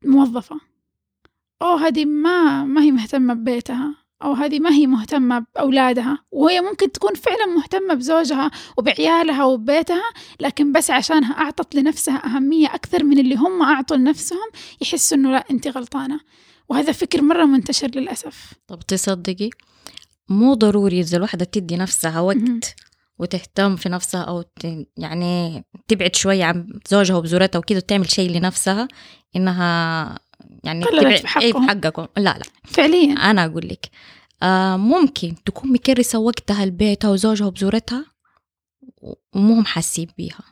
موظفة. أو هذه ما ما هي مهتمة ببيتها. أو هذه ما هي مهتمة بأولادها. وهي ممكن تكون فعلا مهتمة بزوجها وبعيالها وببيتها لكن بس عشانها أعطت لنفسها أهمية أكثر من اللي هم أعطوا لنفسهم يحسوا إنه لا أنت غلطانة. وهذا فكر مرة منتشر للأسف. طب تصدقي مو ضروري إذا الواحدة تدي نفسها وقت. وتهتم في نفسها أو ت... يعني تبعد شوية عن زوجها وبزورتها وكده وتعمل شيء لنفسها إنها يعني تبعد في اي في. حقكم. لا لا. فعليا. أنا أقول لك آه ممكن تكون مكرسة وقتها لبيتها وزوجها وبزورتها ومو هم حاسين بيها.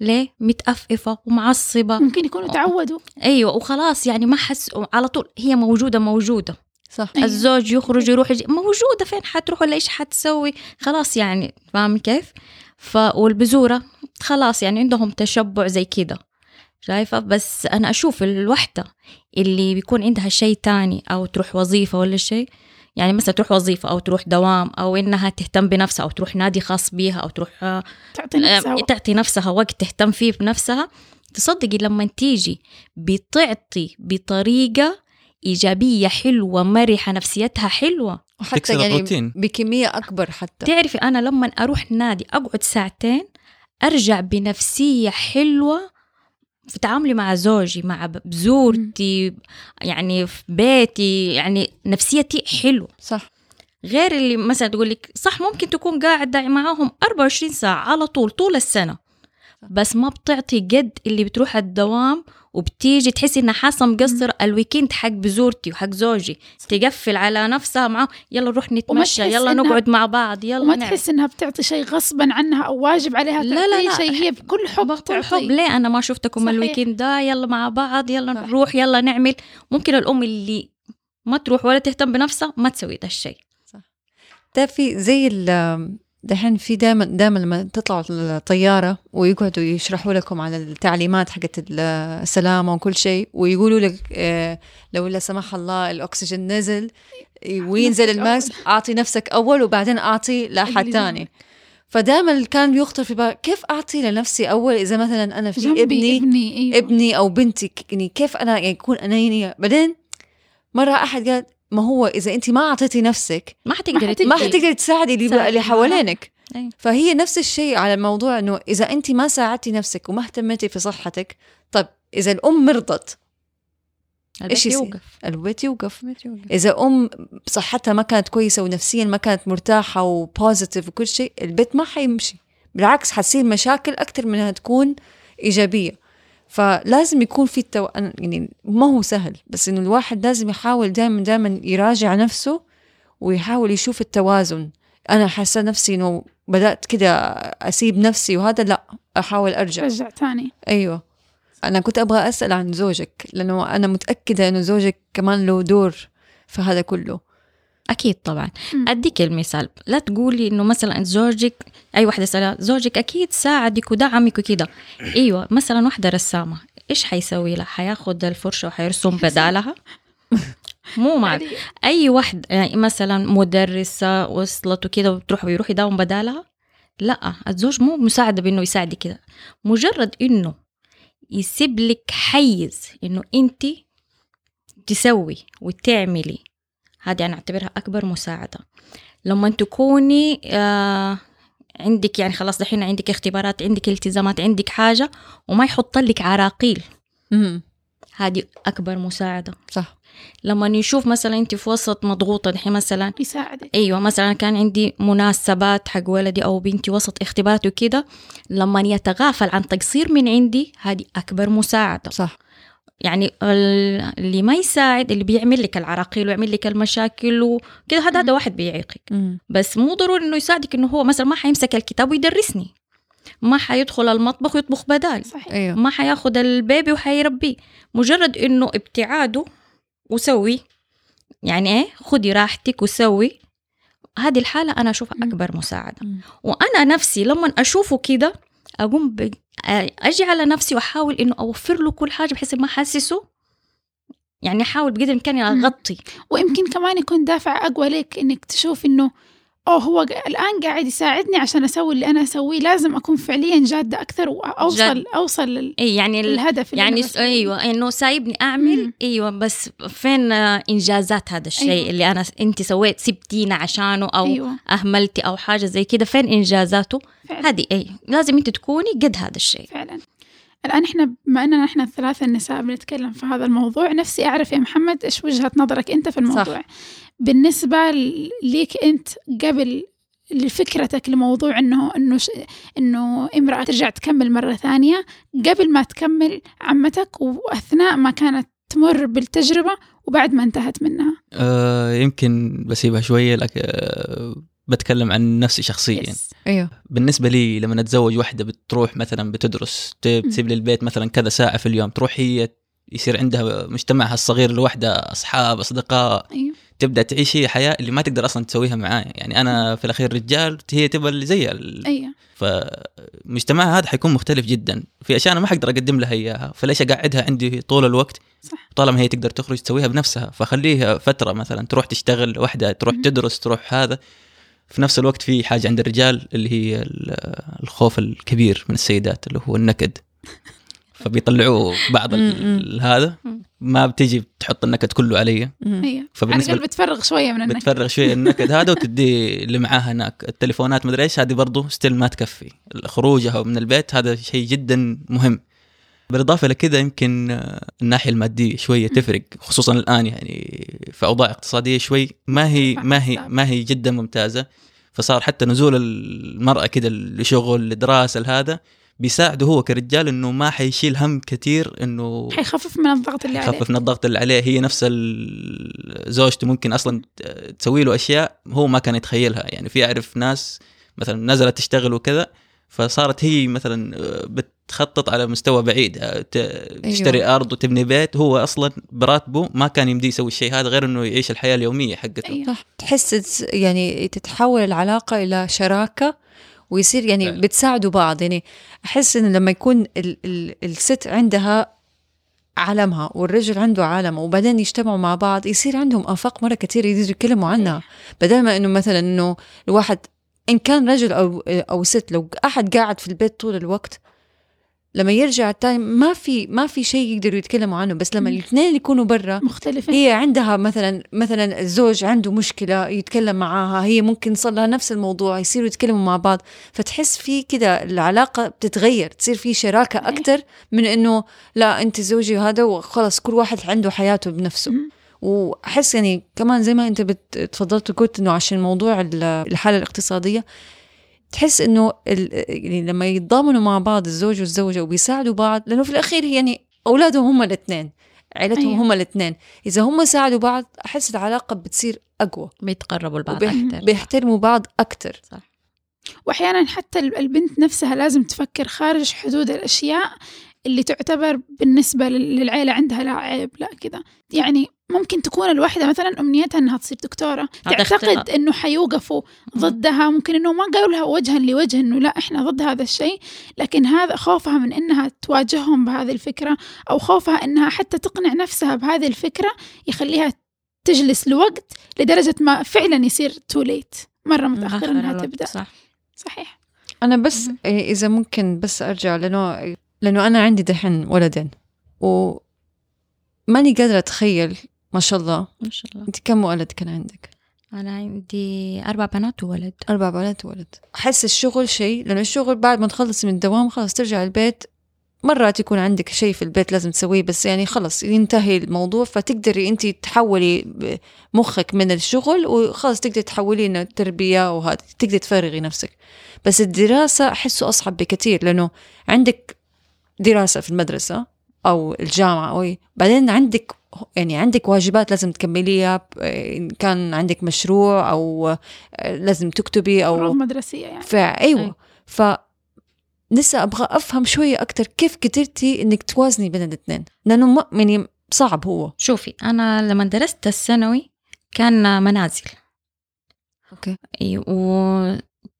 ليه؟ متأفئفة ومعصبة. ممكن يكونوا تعودوا. أيوة وخلاص يعني ما حس على طول هي موجودة موجودة. صح. أيوة. الزوج يخرج يروح يجي. موجودة فين حتروح ولا إيش حتسوي؟ خلاص يعني فاهم كيف؟ ف والبزورة خلاص يعني عندهم تشبع زي كده. شايفة؟ بس أنا أشوف الوحدة اللي بيكون عندها شيء تاني أو تروح وظيفة ولا شيء يعني مثلا تروح وظيفة أو تروح دوام أو إنها تهتم بنفسها أو تروح نادي خاص بيها أو تروح آه، تعطي نفسها آه، وقت. تعطي نفسها وقت تهتم فيه بنفسها تصدقي لما تيجي بتعطي بطريقة إيجابية حلوة مرحة نفسيتها حلوة. وحتى تكسر يعني الروتين. بكمية أكبر حتى. تعرفي أنا لما أروح نادي أقعد ساعتين أرجع بنفسية حلوة في تعاملي مع زوجي مع بزورتي يعني في بيتي يعني نفسيتي حلوة. صح. غير اللي مثلا تقول لك صح ممكن تكون قاعدة معاهم 24 ساعة على طول طول السنة. بس ما بتعطي قد اللي بتروح الدوام وبتيجي تحسي انها حاسة مقصر ال weekend حق بزورتي وحق زوجي. تقفل على نفسها معه يلا نروح نتمشى يلا إنها- نقعد مع بعض يلا وما نعمل. تحس إنها بتعطي شيء غصبا عنها أو واجب عليها لا، لا، لا. شيء هي بكل حب بكل حب. ليه؟ أنا ما شفتكم. ال weekend ده يلا مع بعض يلا صح. نروح يلا نعمل. ممكن الأم اللي ما تروح ولا تهتم بنفسها ما تسوي ده الشيء. ده في زي ال دحين في دائما دائما لما تطلعوا الطيارة ويقعدوا يشرحوا لكم على التعليمات حقت ال- السلامة وكل شيء ويقولوا لك آه، لو لا سمح الله الأكسجين نزل وينزل نفسك الماكس أعطي نفسك أول وبعدين أعطي لأحد ثاني. فدائما كان بيخطر في بالي كيف أعطي لنفسي أول إذا مثلا أنا في ابني ابني أيوه. ابني أو بنتي يعني كيف أنا يعني يكون انانيه بعدين مرة أحد قال ما هو إذا انت ما أعطيتي نفسك ما حتقدري. ما. حتقدري تساعدي اللي, حوالينك أي. فهي نفس الشيء على الموضوع إنه إذا انت ما ساعدتي نفسك وما اهتمتي في صحتك طب إذا الأم مرضت البيت إيش يصير؟ يوقف البيت يوقف إذا أم صحتها ما كانت كويسة ونفسيا ما كانت مرتاحة وبوزيتيف وكل شيء البيت ما حيمشي بالعكس حتصير مشاكل أكثر من انها تكون إيجابية فلازم يكون في التو... يعني ما هو سهل بس إنه الواحد لازم يحاول دائما دائما يراجع نفسه ويحاول يشوف التوازن. أنا حاسة نفسي إنه بدأت كده أسيب نفسي وهذا لا أحاول أرجع. رجع تاني. أيوه. أنا كنت أبغى أسأل عن زوجك لأنه أنا متأكدة إنه زوجك كمان له دور في هذا كله. أكيد طبعا. مم. أديك المثال. لا تقولي إنه مثلا زوجك أي واحدة سألها زوجك أكيد ساعدك ودعمك وكده. إيوه مثلا واحدة رسامة. إيش حيسوي لها؟ حياخد الفرشة وحيرسم بدالها؟ مو مع يعني أي واحد يعني مثلا مدرسة وصلت وكده وتروح ويروح يداوم بدالها؟ لا الزوج مو مساعدة بإنه يساعدك كده. مجرد إنه يسيب لك حيز إنه انت تسوي وتعملي هذه أنا أعتبرها أكبر مساعدة. لما تكوني آه عندك يعني خلاص دحين عندك اختبارات عندك التزامات عندك حاجة وما يحط لك عراقيل. امم هذه أكبر مساعدة. صح. لما نشوف مثلا أنت في وسط مضغوطة دحين مثلا يساعدك. أيوه مثلا كان عندي مناسبات حق ولدي أو بنتي وسط اختبارات وكده لما يتغافل عن تقصير من عندي هذه أكبر مساعدة. صح. يعني ال- اللي ما يساعد اللي بيعمل لك العراقيل ويعمل لك المشاكل وكده هذا هذا واحد بيعيقك. بس مو ضروري إنه يساعدك إنه هو مثلا ما حيمسك الكتاب ويدرسني. ما حيدخل المطبخ ويطبخ بدالي صحيح. أيوه. ما حياخد البيبي وحيربيه. مجرد إنه ابتعاده وسوي يعني إيه خدي راحتك وسوي هذه الحالة أنا أشوفها. أكبر مساعدة. وأنا نفسي لما أشوفه كده أقوم ب... أجي على نفسي وأحاول إنه أوفر له كل حاجة بحيث ما أحسسه يعني أحاول بقدر الإمكان مم. أغطي ويمكن كمان يكون دافع أقوى لك إنك تشوف إنه أوه هو الآن قاعد يساعدني عشان أسوي اللي أنا أسويه لازم أكون فعليا جادة أكثر وأوصل جاد. أوصل لل- إيه يعني ال... للهدف اللي يعني أنا س-. أيوه إنه سايبني أعمل مم. أيوه بس فين إنجازات هذا الشيء أيوة. أيوة. اللي أنا أنت سويت سبتينا عشانه أو أيوة. أيوة أهملتي أو حاجة زي كده فين إنجازاته فعلا هذه إي لازم أنت تكوني قد هذا الشيء فعلا الآن إحنا بما أننا إحنا الثلاثة النساء بنتكلم في هذا الموضوع نفسي أعرف يا محمد إيش وجهة نظرك أنت في الموضوع صح. بالنسبة ليك أنت قبل لفكرتك لموضوع انه إنه ش... إنه امرأة ترجع تكمل مرة ثانية قبل ما تكمل عمتك وأثناء ما كانت تمر بالتجربة وبعد ما انتهت منها. آه يمكن بسيبها شوية لكن آه بتكلم عن نفسي شخصيا. يس. أيوه. بالنسبة لي لما اتزوج واحدة بتروح مثلا بتدرس تسيب لي البيت مثلا كذا ساعة في اليوم تروح هي يصير عندها مجتمعها الصغير لوحدها أصحاب أصدقاء. أيوه. تبدأ تعيش هي حياة اللي ما تقدر أصلا تسويها معايا. يعني أنا في الأخير رجال هي تبغى اللي زي ال... أيوه. فمجتمعها هذا حيكون مختلف جدا. في أشياء أنا ما حقدر أقدم لها إياها. فليش اقعدها عندي طول الوقت صح. طالما هي تقدر تخرج تسويها بنفسها. فخليها فترة مثلا تروح تشتغل وحدة تروح. تدرس تروح هذا. في نفس الوقت في حاجة عند الرجال اللي هي ال- الخوف الكبير من السيدات اللي هو النكد. فبيطلعوا بعض ال- هذا. ما بتيجي تحط النكد كله علي. أيوه على فبالنسبة الأقل بتفرغ شوية من النكد. بتفرغ شوية النكد هذا وتدي اللي معاها هناك. التليفونات مدري إيش هذه برضه ستيل ما تكفي. خروجها من البيت هذا شيء جدا مهم. بالإضافة لكذا يمكن آه، الناحية المادية شوية تفرق خصوصا الآن يعني في أوضاع اقتصادية شوي ما هي ما هي ما هي جدا ممتازة. فصار حتى نزول المرأة كده لشغل لدراسة لهذا بيساعده هو كرجال إنه ما حيشيل هم كثير إنه حيخفف من الضغط اللي عليه. يخفف من الضغط اللي عليه. هي نفس ال- زوجته ممكن أصلا تسوي له أشياء هو ما كان يتخيلها. يعني في أعرف ناس مثلا نزلت تشتغل وكذا فصارت هي مثلا بتخطط على مستوى بعيد. ت- تشتري أرض وتبني بيت. هو أصلا براتبه ما كان يمديه يسوي الشيء هذا غير إنه يعيش الحياة اليومية حقته. أيوة. تحس يعني تتحول العلاقة إلى شراكة ويصير يعني فعلا. بتساعدوا بعض. يعني أحس إنه لما يكون ال ال الست عندها عالمها والرجل عنده عالمه وبعدين يجتمعوا مع بعض يصير عندهم آفاق مرة كتير يقدروا يتكلموا عنها. بدل ما إنه مثلا إنه الواحد إن كان رجل أو أو ست لو أحد قاعد في البيت طول الوقت لما يرجع التاني ما في ما في شيء يقدروا يتكلموا عنه بس لما. الاثنين يكونوا برا مختلفة هي عندها مثلا مثلا الزوج عنده مشكلة يتكلم معاها هي ممكن صار لها نفس الموضوع يصيروا يتكلموا مع بعض فتحس في كده العلاقة بتتغير تصير في شراكة. أكثر من إنه لا أنت زوجي وهذا وخلص كل واحد عنده حياته بنفسه. وأحس يعني كمان زي ما أنت تفضلت وقلت إنه عشان موضوع ال- الحالة الاقتصادية تحس إنه يعني لما يتضامنوا مع بعض الزوج والزوجة وبيساعدوا بعض لأنه في الأخير يعني أولادهم هم الإثنين عيلتهم أيوة. هم الإثنين. إذا هم ساعدوا بعض أحس العلاقة بتصير أقوى. بيتقربوا لبعض أكثر بيحترموا بعض أكثر صح. واحيانا حتى ال- البنت نفسها لازم تفكر خارج حدود الأشياء اللي تعتبر بالنسبة لل- للعيلة عندها لا عيب لا كذا يعني ممكن تكون الواحدة مثلا أمنيتها أنها تصير دكتورة. تعتقد. أنه حيوقفوا ضدها ممكن أنه ما قالوا لها وجها لوجه أنه لا إحنا ضد هذا الشيء. لكن هذا خوفها من أنها تواجههم بهذه الفكرة أو خوفها أنها حتى تقنع نفسها بهذه الفكرة يخليها تجلس لوقت لدرجة ما فعلا يصير تو ليت مرة متأخر أنها تبدأ. صح. صحيح. أنا بس. إيه، إذا ممكن بس أرجع لأنه لأنه أنا عندي دحين ولدين و ماني قادرة أتخيل ما شاء الله. ما شاء الله. انت كم ولد كان عندك؟ أنا عندي أربع بنات وولد. أربع بنات وولد. أحس الشغل شيء لأنه الشغل بعد ما تخلص من الدوام خلاص ترجع البيت مرات يكون عندك شيء في البيت لازم تسويه بس يعني خلص ينتهي الموضوع فتقدري أنت تحولي مخك من الشغل وخلاص تقدري تحوليه إنه تربية وهذا تقدري تفرغي نفسك. بس الدراسة أحسه أصعب بكثير لأنه عندك دراسة في المدرسة أو الجامعة أو إيه. بعدين عندك يعني عندك واجبات لازم تكمليها إن كان عندك مشروع أو لازم تكتبي فروض أو مدرسية يعني. فأيوة أي. ف لسه أبغى أفهم شوية أكتر كيف قدرتي إنك توازني بين الاثنين لأنه ما يعني صعب هو. شوفي أنا لما درست الثانوي كان منازل. أوكي. اي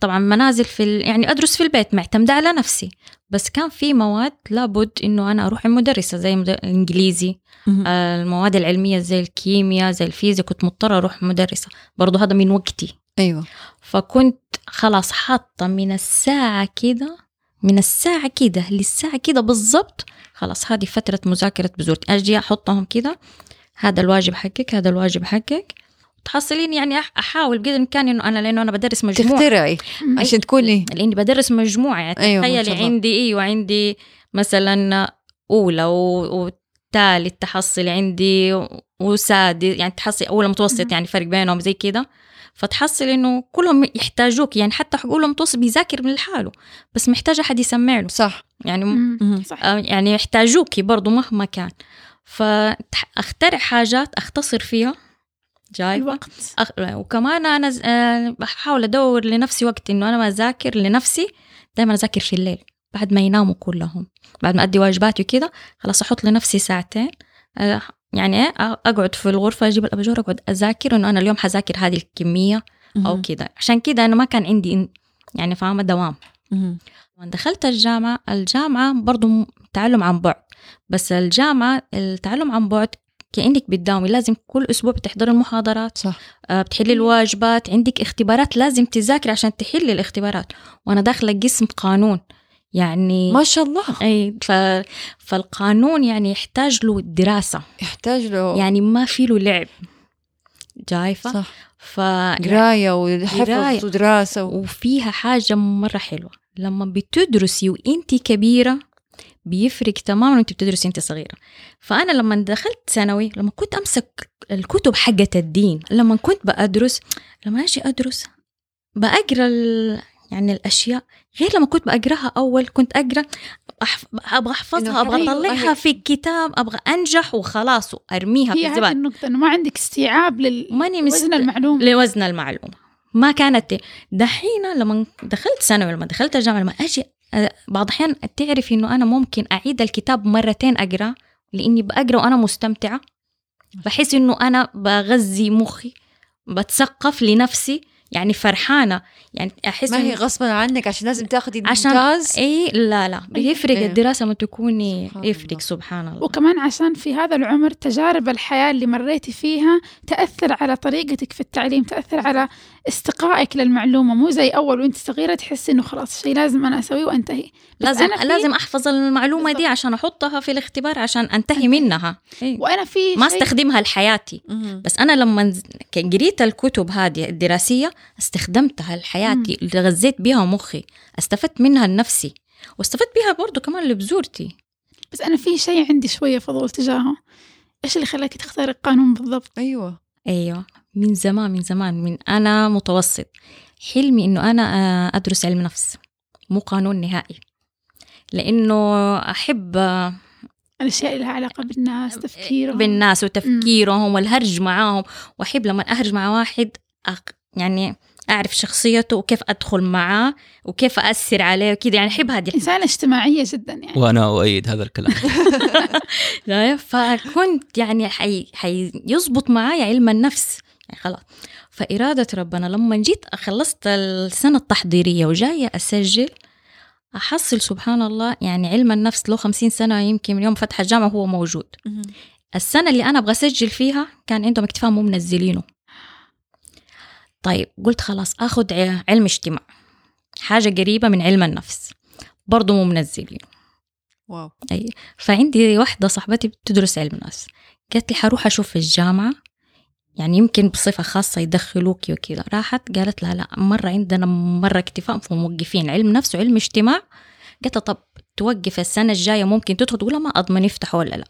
وطبعا منازل في ال... يعني أدرس في البيت معتمدة على نفسي. بس كان في مواد لابد إنه أنا أروح المدرسة زي الانجليزي آه، المواد العلمية زي الكيمياء زي الفيزياء كنت مضطرة أروح مدرسة. برضو هذا من وقتي. أيوة. فكنت خلاص حاطة من الساعة كده من الساعة كده للساعة كده بالضبط خلاص هذه فترة مذاكرة بزورتي أجي أحطهم كده هذا الواجب حقك هذا الواجب حقك. تحصلين يعني أحاول بقدر الامكان إنه أنا لأنه أنا بدرس مجموعه تخترعي. عشان تكوني. لأني بدرس مجموعه يعني أيوة، تخيلي. عندي أيوه عندي مثلا أولى وثالث تحصلي عندي وسادس يعني تحصلي أولى متوسط. يعني فرق بينهم زي كده. فتحصل إنه كلهم يحتاجوك يعني حتى أولى متوسط بيذاكر من لحاله بس محتاج احد يسمع له. صح. يعني. صح. آه، يعني يحتاجوكي برضو مهما كان. فأخترع حاجات أختصر فيها. جايبه الوقت. أخ... وكمان أنا ز- آه، بحاول أدور لنفسي وقت إنه أنا ما أذاكر لنفسي. دائما أذاكر في الليل بعد ما يناموا كلهم. بعد ما أدي واجباتي وكذا خلاص أحط لنفسي ساعتين. آه، يعني أقعد في الغرفة أجيب الأباجورة أقعد أذاكر إنه أنا اليوم حذاكر هذه الكمية أو. كذا عشان كذا أنا ما كان عندي يعني فاهمة دوام. دخلت الجامعة الجامعة برضو تعلم عن بعد. بس الجامعة التعلم عن بعد كأنك بتداومي. لازم كل أسبوع بتحضري المحاضرات صح. آه، بتحلي الواجبات. عندك اختبارات لازم تذاكري عشان تحلي الاختبارات. وأنا داخلة قسم قانون يعني ما شاء الله. أي ف... فالقانون يعني يحتاج له دراسة. يحتاج له يعني ما في له لعب. جايفة؟ صح. ف قراية وحفظ. ودراسة و... وفيها حاجة مرة حلوة. لما بتدرسي وانت كبيرة بيفرق تماما وأنت بتدرسي انت صغيرة. فأنا لما دخلت ثانوي لما كنت أمسك الكتب حقة الدين لما كنت بأدرس لما أجي أدرس بأقرأ ال... يعني الأشياء غير لما كنت بقراها أول كنت أقرأ أحف... أبغى أحفظها أبغى أطلعها. في الكتاب أبغى أنجح وخلاص وأرميها في الزبالة. النقطة إنه ما عندك استيعاب ماني مست... لوزن المعلومة. لوزن المعلومة. ما كانت دحين لما دخلت ثانوي لما دخلت الجامعة لما أجي بعض الأحيان تعرف إنه أنا ممكن أعيد الكتاب مرتين أقرأ لإني بقرا وأنا مستمتعة. بحس إنه أنا بغذي مخي بتثقف لنفسي. يعني فرحانة يعني أحس ما هي غصبا عنك عشان لازم تاخذي عشان الممتاز إي لا لا بيفرق إيه. الدراسة ما تكوني سبحان يفرق الله. سبحان الله وكمان عشان في هذا العمر تجارب الحياة اللي مريتي فيها تأثر على طريقتك في التعليم تأثر على استقائك للمعلومة مو زي أول وأنت صغيرة تحسي إنه خلاص شيء لازم أنا أسويه وأنتهي بس لازم أنا لازم أحفظ المعلومة دي بالضبط. عشان أحطها في الاختبار عشان أنتهي منها إيه. وأنا في ما شيء أستخدمها لحياتي. بس أنا لما قريت الكتب هذه الدراسية استخدمتها لحياتي اللي غذيت بيها مخي. استفدت منها لنفسي واستفدت بيها برضو كمان لبزورتي. بس أنا في شيء عندي شوية فضول تجاهه. إيش اللي خلاك تختاري القانون بالضبط؟ أيوه. أيوه. من زمان من زمان من أنا متوسط. حلمي إنه أنا آه، أدرس علم نفس. مو قانون نهائي. لإنه أحب آه، الأشياء اللي لها علاقة بالناس تفكيرهم. بالناس وتفكيرهم والهرج معاهم. وأحب لما أهرج مع واحد أق... يعني أعرف شخصيته وكيف أدخل معاه وكيف اثر عليه وكذا. يعني أحب هذه إنسانة اجتماعية جدا يعني. وأنا أؤيد هذا الكلام. لا، فكنت يعني حي... حيزبط معايا علم النفس. يعني خلاص. فإرادة ربنا لما جيت خلصت السنة التحضيرية وجاية أسجل أحصل سبحان الله يعني علم النفس له خمسين سنة يمكن من يوم فتح الجامعة هو موجود. السنة اللي أنا أبغى أسجل فيها كان عندهم اكتفاء مو منزلينه. طيب قلت خلاص أخذ ع- علم اجتماع. حاجة قريبة من علم النفس. برضو مو منزلينه واو. أي فعندي واحدة صاحبتي بتدرس علم نفس. قالت لي حروح أشوف في الجامعة. يعني يمكن بصفة خاصة يدخلوكي وكذا. راحت قالت لا لا مرة عندنا مرة اكتفاء فموقفين علم نفس وعلم اجتماع. قالت طب توقف السنة الجاية ممكن تدخل؟ تقول ما أضمن يفتحوا ولا لا.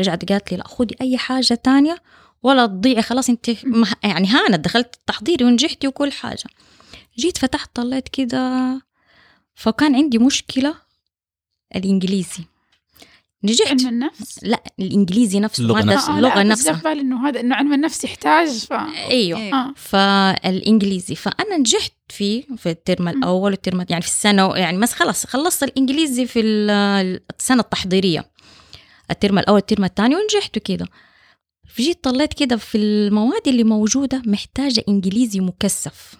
رجعت قالت لي لا خدي أي حاجة تانية ولا تضيعي خلاص انت يعني هانت دخلت تحضيري ونجحتي وكل حاجة. جيت فتحت طلعت كده فكان عندي مشكلة الإنجليزي. نجحت. علم النفس؟ لا الإنجليزي نفسه اللغة مادة نفسها. آه، اللغة نفسها. في بالي إنه هذا إنه علم النفس يحتاج ف أيوه. إيه. آه. فالإنجليزي. فأنا نجحت فيه في الترم الأول والترم يعني في السنة يعني بس خلاص خلصت الإنجليزي في ال- السنة التحضيرية. ال term الأول ال term الثاني ونجحت كده جيت طلعت كده في المواد اللي موجودة محتاجة إنجليزي مكثف.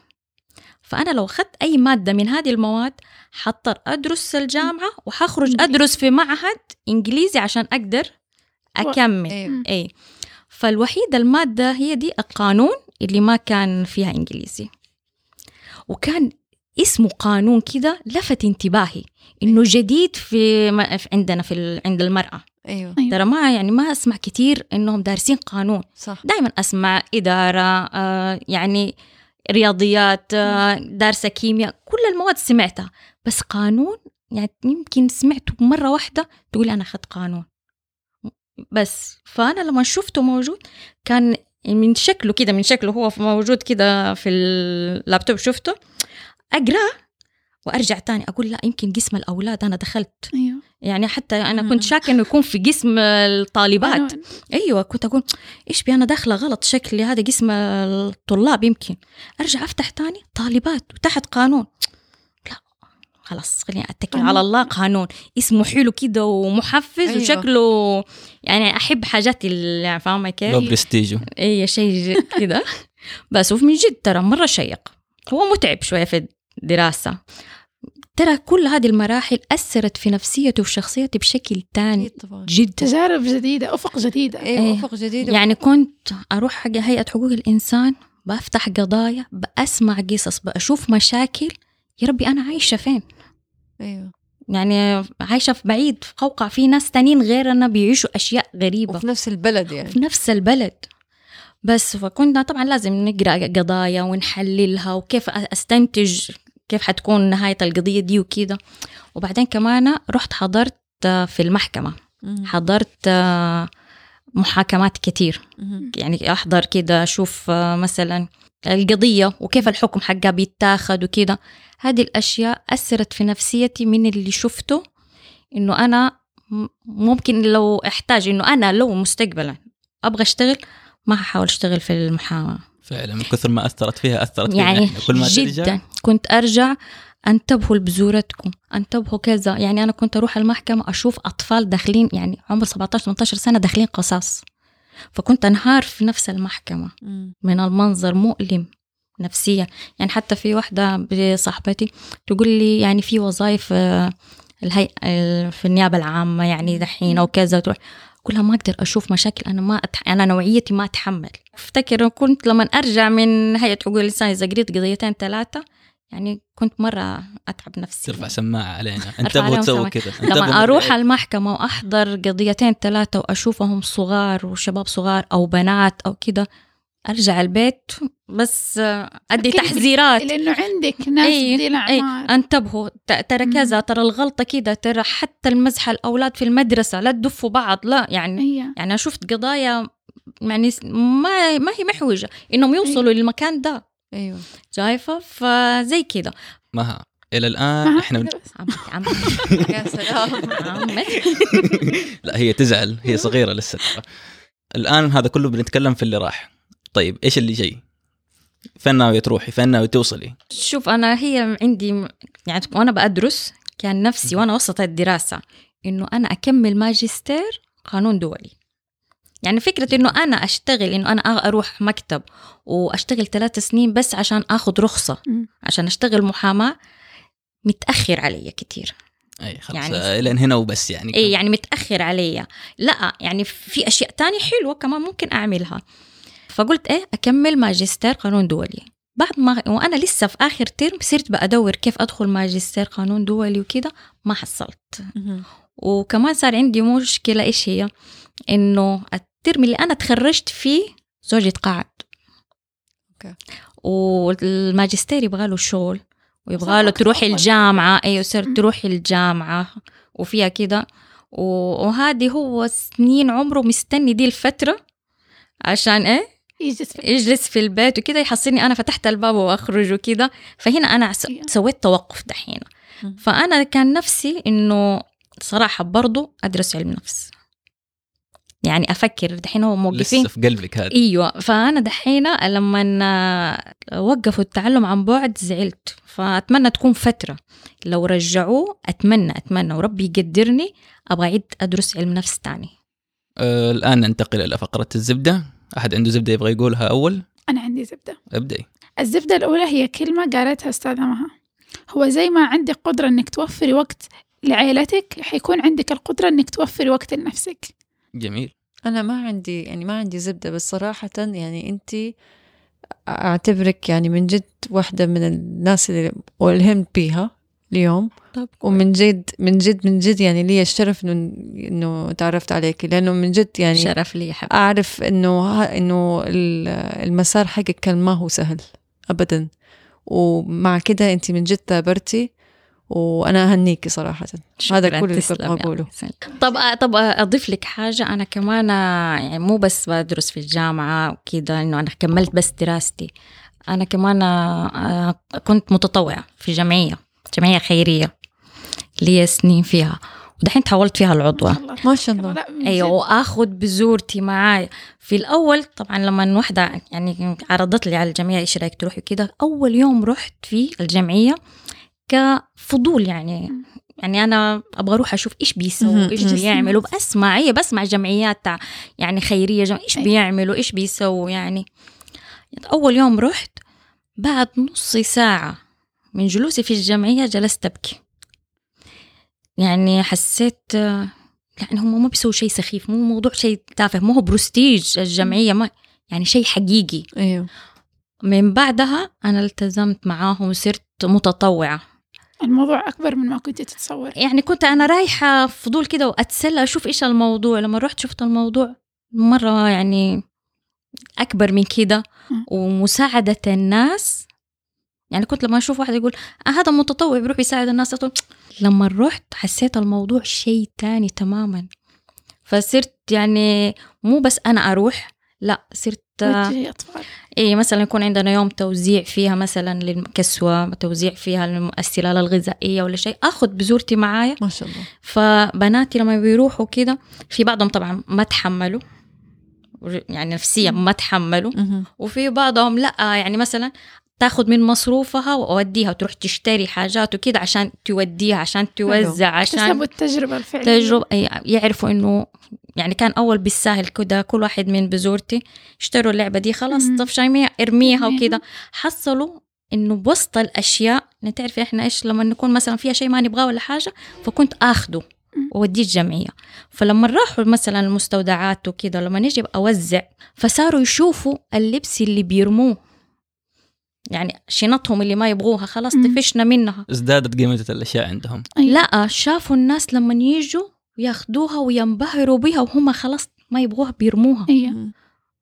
فأنا لو أخذت أي مادة من هذه المواد حضطر أدرس الجامعة وحخرج إنجليزي. أدرس في معهد إنجليزي عشان أقدر أكمل. أيوه إيه. فالوحيدة المادة هي دي القانون اللي ما كان فيها إنجليزي. وكان اسمه قانون كده لفت انتباهي إنه جديد في عندنا في عند المرأة. أيوه. أيوة. ترى ما يعني ما أسمع كتير إنهم دارسين قانون. صح. دائما أسمع إدارة آه يعني رياضيات آه دارسة كيمياء كل المواد سمعتها. بس قانون يعني يمكن سمعته مرة واحدة تقول أنا أخذت قانون. بس فأنا لما شفته موجود كان من شكله كده من شكله هو موجود كده في اللابتوب شفته أقرأ وأرجع تاني أقول لا يمكن قسم الأولاد أنا دخلت. أيوه. يعني حتى أنا مم. كنت شاكة إنه يكون في قسم الطالبات. أيوه كنت أقول إيش بي أنا داخلة غلط شكلي هذا قسم الطلاب يمكن. أرجع أفتح تاني طالبات وتحت قانون. لا خلاص خليني أتكل. على الله قانون. اسمه حلو كده ومحفز أيوة. أيوة. وشكله يعني أحب حاجات اللي فاهمة لو كيف برستيجو. اي شيء كده. بس ومن جد ترى مرة شيق. هو متعب شوية في الدراسة. ترى كل هذه المراحل أثرت في نفسيتي وفي بشكل تاني طبعا. جدا. تجارب جديدة أفق جديدة. أيوه إيه. أفق جديدة. يعني كنت أروح حق هيئة حقوق الإنسان بفتح قضايا بأسمع قصص بأشوف مشاكل. يا ربي أنا عايشة فين؟ أيوه. يعني عايشة في بعيد في قوقع في ناس تانيين غيرنا بيعيشوا أشياء غريبة. وفي نفس البلد يعني. في نفس البلد. بس فكنا طبعا لازم نقرأ قضايا ونحللها وكيف أستنتج كيف حتكون نهاية القضية دي وكده وبعدين كمان رحت حضرت في المحكمة. حضرت آه، محاكمات كتير. يعني أحضر كده أشوف آه، مثلا القضية وكيف الحكم حقها بيتاخد وكده هذه الأشياء أثرت في نفسيتي من اللي شفته إنه أنا م- ممكن لو أحتاج إنه أنا لو مستقبلا أبغى أشتغل ما هحاول أشتغل في المحاماه فعلا من كثر ما أثرت فيها أثرت فينا يعني. كل ما جدا. ترجع كنت أرجع أنتبهوا لبذورتكم أنتبهوا كذا. يعني أنا كنت أروح المحكمة أشوف أطفال داخلين يعني عمر 17 18 سنة داخلين قصاص. فكنت أنهار في نفس المحكمة. من المنظر مؤلم نفسيا. يعني حتى في واحدة بصاحبتي تقول لي يعني في وظائف آه، الهي آه، في النيابة العامة يعني دحين أو كذا تروح. كلها ما أقدر أشوف مشاكل أنا ما أتح... أنا نوعيتي ما أتحمل. أفتكر كنت لما أرجع من هيئة حقوق الإنسان إذا قريت قضيتين ثلاثة يعني كنت مرة أتعب نفسي ترفع سماعة علينا. انتبهوا تسووا سماعة. كذا لما أروح من- المحكمة وأحضر قضيتين ثلاثة وأشوفهم صغار وشباب صغار أو بنات أو كده أرجع البيت بس أدي تحذيرات. لأنه عندك ناس أي- دي إي الأعمار. انتبهوا ت- ترى. كذا ترى الغلطة كده ترى حتى المزحه الأولاد في المدرسة لا تدفوا بعض لا يعني هي يعني أنا شفت قضايا يعني ما ما هي محوجة إنهم يوصلوا للمكان ده. أيوه. شايفة؟ فزي كده مها إلى الآن إحنا من... عمك عمك يا سلام عمك لا هي تزعل هي صغيرة لسه ترى. الآن هذا كله بنتكلم في اللي راح. طيب إيش اللي جاي فين ناوية تروحي؟ فين ناوية توصلي؟ شوف أنا هي عندي يعني وأنا بدرس كان نفسي وأنا وسط الدراسة إنه أنا أكمل ماجستير قانون دولي. يعني فكرة إنه أنا أشتغل إنه أنا أروح مكتب وأشتغل ثلاث سنين بس عشان آخذ رخصة. عشان أشتغل محاماة متأخر علي كتير. أي خلاص يعني- يعني... الين هنا وبس يعني. إي يعني متأخر علي. لا يعني في أشياء تانية حلوة كمان ممكن أعملها. فقلت إيه أكمل ماجستير قانون دولي. بعد ما وأنا لسه في آخر ترم صرت بدور كيف أدخل ماجستير قانون دولي وكده ما حصلت. وكمان صار عندي مشكلة إيش هي؟ إنه ال term اللي أنا تخرجت فيه زوجي تقاعد. okay. والماجستير يبغى له شغل ويبغى له تروحي أفضل. الجامعة. أيوة صرت. تروحي الجامعة وفيها كده. وهذه هو سنين عمره مستني دي الفترة عشان إيه؟ يجلس في يجلس في البيت وكده يحصلني أنا فتحت الباب وأخرج وكده. فهنا أنا. سويت توقف دحين. فأنا كان نفسي إنه صراحة برضو أدرس علم نفس. يعني أفكر دحين هو موقفين. لسه في قلبك هذا. أيوه. فأنا دحين لما وقفوا التعلم عن بعد زعلت. فأتمنى تكون فترة. لو رجعوه أتمنى أتمنى. وربي يقدرني أبغى أعيد أدرس علم نفس تاني. آه الآن ننتقل إلى فقرة الزبدة. أحد عنده زبدة يبغى يقولها أول؟ أنا عندي زبدة. ابدأي الزبدة الأولى هي كلمة قالتها أستاذة مها. هو زي ما عندك قدرة إنك توفري وقت لعائلتك حيكون عندك القدرة إنك توفري وقت لنفسك. جميل. أنا ما عندي يعني ما عندي زبدة بس صراحة يعني أنت أعتبرك يعني من جد واحدة من الناس اللي والهمت بيها. اليوم. طب ومن جد من جد من جد يعني لي الشرف إنه إنه تعرفت عليك لأنه من جد يعني شرف لي حبيبي أعرف إنه إنه ال- المسار حقك كان ما هو سهل ابدا. ومع كده انت من جد ثابرتي وأنا اهنيكي صراحة. هذا كل اللي كنت سلمى. طب طب أضيف لك حاجة. أنا كمان يعني مو بس بدرس في الجامعة وكذا إنه أنا كملت بس دراستي. أنا كمان آه، كنت متطوعة في جمعية. جمعية خيرية. لي سنين فيها. ودحين تحولت فيها العضوة. الله. ما شاء الله. أيوه. وآخذ بزورتي معايا. في الأول طبعا لما واحدة يعني عرضت لي على الجمعية إيش رأيك تروحي كده أول يوم رحت في الجمعية كفضول يعني. يعني أنا أبغى أروح أشوف إيش بيسووا. إيش. بيعملوا. بسمع هي بسمع جمعيات تاع يعني خيرية جمع إيش. بيعملوا إيش بيسووا يعني. أول يوم رحت بعد نص ساعة من جلوسي في الجمعية جلست أبكي. يعني حسيت يعني هم ما بيسووا شيء سخيف مو موضوع شيء تافه مو هو بروستيج الجمعية ما يعني شيء حقيقي. أيوه. من بعدها أنا التزمت معاهم وصرت متطوعة. الموضوع أكبر من ما كنت تتصور. يعني كنت أنا رايحة فضول كده وأتسلى أشوف إيش الموضوع. لما رحت شفت الموضوع مرة يعني أكبر من كده. مم. ومساعدة الناس يعني كنت لما أشوف واحد يقول آه هذا متطوع بيروح يساعد الناس. أقول لما رحت حسيت الموضوع شيء تاني تماما. فصرت يعني مو بس أنا أروح لا صرت أطفال. اي مثلا يكون عندنا يوم توزيع فيها مثلا للكسوة توزيع فيها السلالة الغذائية ولا شيء آخذ بزورتي معايا. ما شاء الله. فبناتي لما بيروحوا كده في بعضهم طبعا ما تحملوا يعني نفسيا ما تحملوا. وفي بعضهم لا يعني مثلا تاخذ من مصروفها وأوديها وتروح تشتري حاجات وكده عشان توديها عشان توزع عشان اكتسبوا التجربة الفعلية. تجربة أي- يعرفوا إنه يعني كان أول بالساهل كده كل واحد من بزورتي اشتروا اللعبة دي خلاص شايميها ارميها. وكده. حصلوا إنه بوسط الأشياء تعرف إحنا إيش لما نكون مثلا فيها شيء ما نبغاه ولا حاجة فكنت آخده. ووديه الجمعية. فلما راحوا مثلا المستودعات وكده لما نجي أوزع فصاروا يشوفوا اللبس اللي بيرموه. يعني شنطهم اللي ما يبغوها خلاص. طفشنا منها ازدادت قيمة الأشياء عندهم أيوة. لا شافوا الناس لما يجوا ياخدوها وينبهروا بها وهم خلاص ما يبغوها بيرموها أيوة.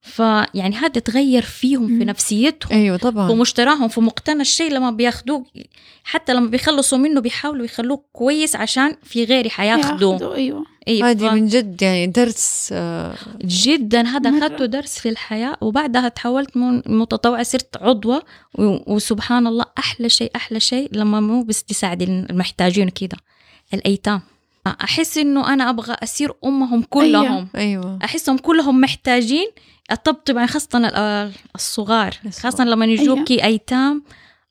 فيعني هذا تغير فيهم في. نفسيتهم أيوه طبعا. ومشتراهم في مقتنى الشيء لما بياخدوه حتى لما بيخلصوا منه بيحاولوا يخلوه كويس عشان في غيري حياخدوه. أيوة. أيوة هذه من جد يعني درس آه، جدا. هذا. أخذته درس في الحياة وبعدها تحولت من متطوعه صرت عضوة وسبحان الله أحلى شيء أحلى شيء لما مو بس تساعد المحتاجين كده الأيتام. أحس إنه أنا أبغى اصير أمهم كلهم. أيوه. أحسهم كلهم محتاجين اطبطب عن خاصة ال- الصغار. خاصة لما يجوكي ايتام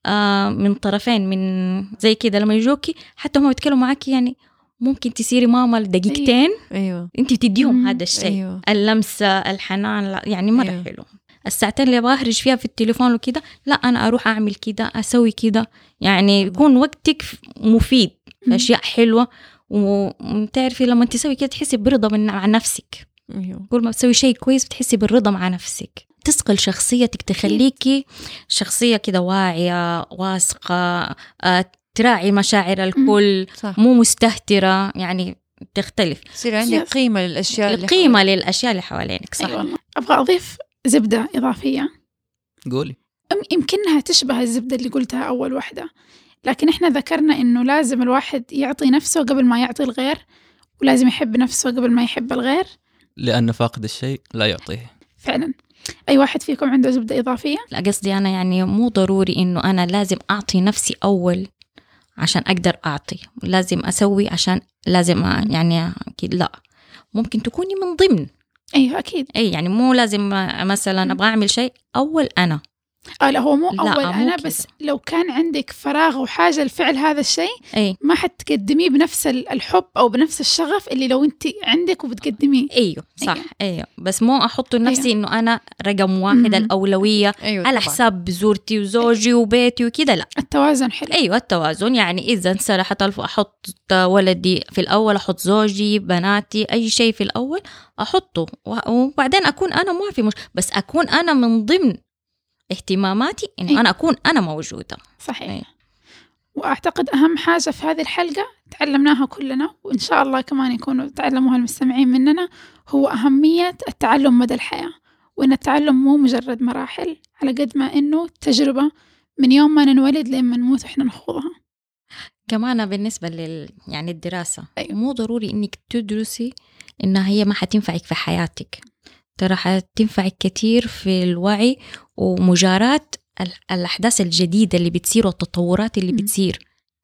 آه، من طرفين من زي كده. لما يجوكي حتى هم يتكلموا معاكي يعني ممكن تصيري ماما لدقيقتين. أيوه. انت تديهم. هذا الشيء. أيوه. اللمسة الحنان يعني مرة. أيوه. حلو. الساعتين اللي أبغى أهرج فيها في التليفون وكده لا أنا أروح أعمل كده أسوي كده. يعني يكون وقتك مفيد. أشياء حلوة. وتعرفي لما تسوي كده تحسي برضا من مع نفسك. أيوه. كل ما بتسوي شيء كويس بتحسي بالرضا مع نفسك. تثقل شخصيتك تخليكي شخصية كده واعية واثقة آه، تراعي مشاعر الكل صح. مو مستهترة يعني تختلف. يصير عندك Yes. قيمة للأشياء اللي القيمة للأشياء اللي حوالينك صح. أيوة. والله أبغى أضيف زبدة إضافية. قولي. أم- يمكنها تشبه الزبدة اللي قلتها أول واحدة لكن إحنا ذكرنا إنه لازم الواحد يعطي نفسه قبل ما يعطي الغير ولازم يحب نفسه قبل ما يحب الغير. لأن فاقد الشيء لا يعطيه. فعلا. أي واحد فيكم عنده زبدة إضافية؟ لا قصدي أنا يعني مو ضروري إنه أنا لازم أعطي نفسي أول عشان أقدر أعطي. لازم أسوي عشان لازم يعني أكيد لا. ممكن تكوني من ضمن. أيوة أكيد. أي يعني مو لازم مثلا أبغى أعمل شيء أول أنا. آه لا هو مو لا، أول مو أنا كده. بس لو كان عندك فراغ وحاجة لفعل هذا الشيء أي ما حتقدميه بنفس ال- الحب أو بنفس الشغف اللي لو أنت عندك وبتقدميه أيوه صح أيوة. أيوه بس مو أحط لنفسي أيوة. إنه أنا رقم واحد مم. الأولوية أيوه على طبعاً. حساب زورتي وزوجي وبيتي وكده لا التوازن حلو أيوه التوازن يعني إذا انسرحت ألف أحط ولدي في الأول أحط زوجي بناتي أي شيء في الأول أحطه و- وبعدين أكون أنا ما في مش بس أكون أنا من ضمن اهتماماتي انه أيوة. أنا أكون أنا موجودة صحيح أيوة. وأعتقد أهم حاجة في هذه الحلقة تعلمناها كلنا وإن شاء الله كمان يكونوا تعلموها المستمعين مننا هو أهمية التعلم مدى الحياة وإن التعلم مو مجرد مراحل على قد ما إنه تجربة من يوم ما ننولد لين ما نموت وإحنا نخوضها كمان بالنسبة لل يعني الدراسة أيوة. مو ضروري إنك تدرسي إنها هي ما حتنفعك في حياتك ترى حتنفعك كتير في الوعي ومجاراة ال- الأحداث الجديدة اللي بتصير والتطورات اللي. بتصير.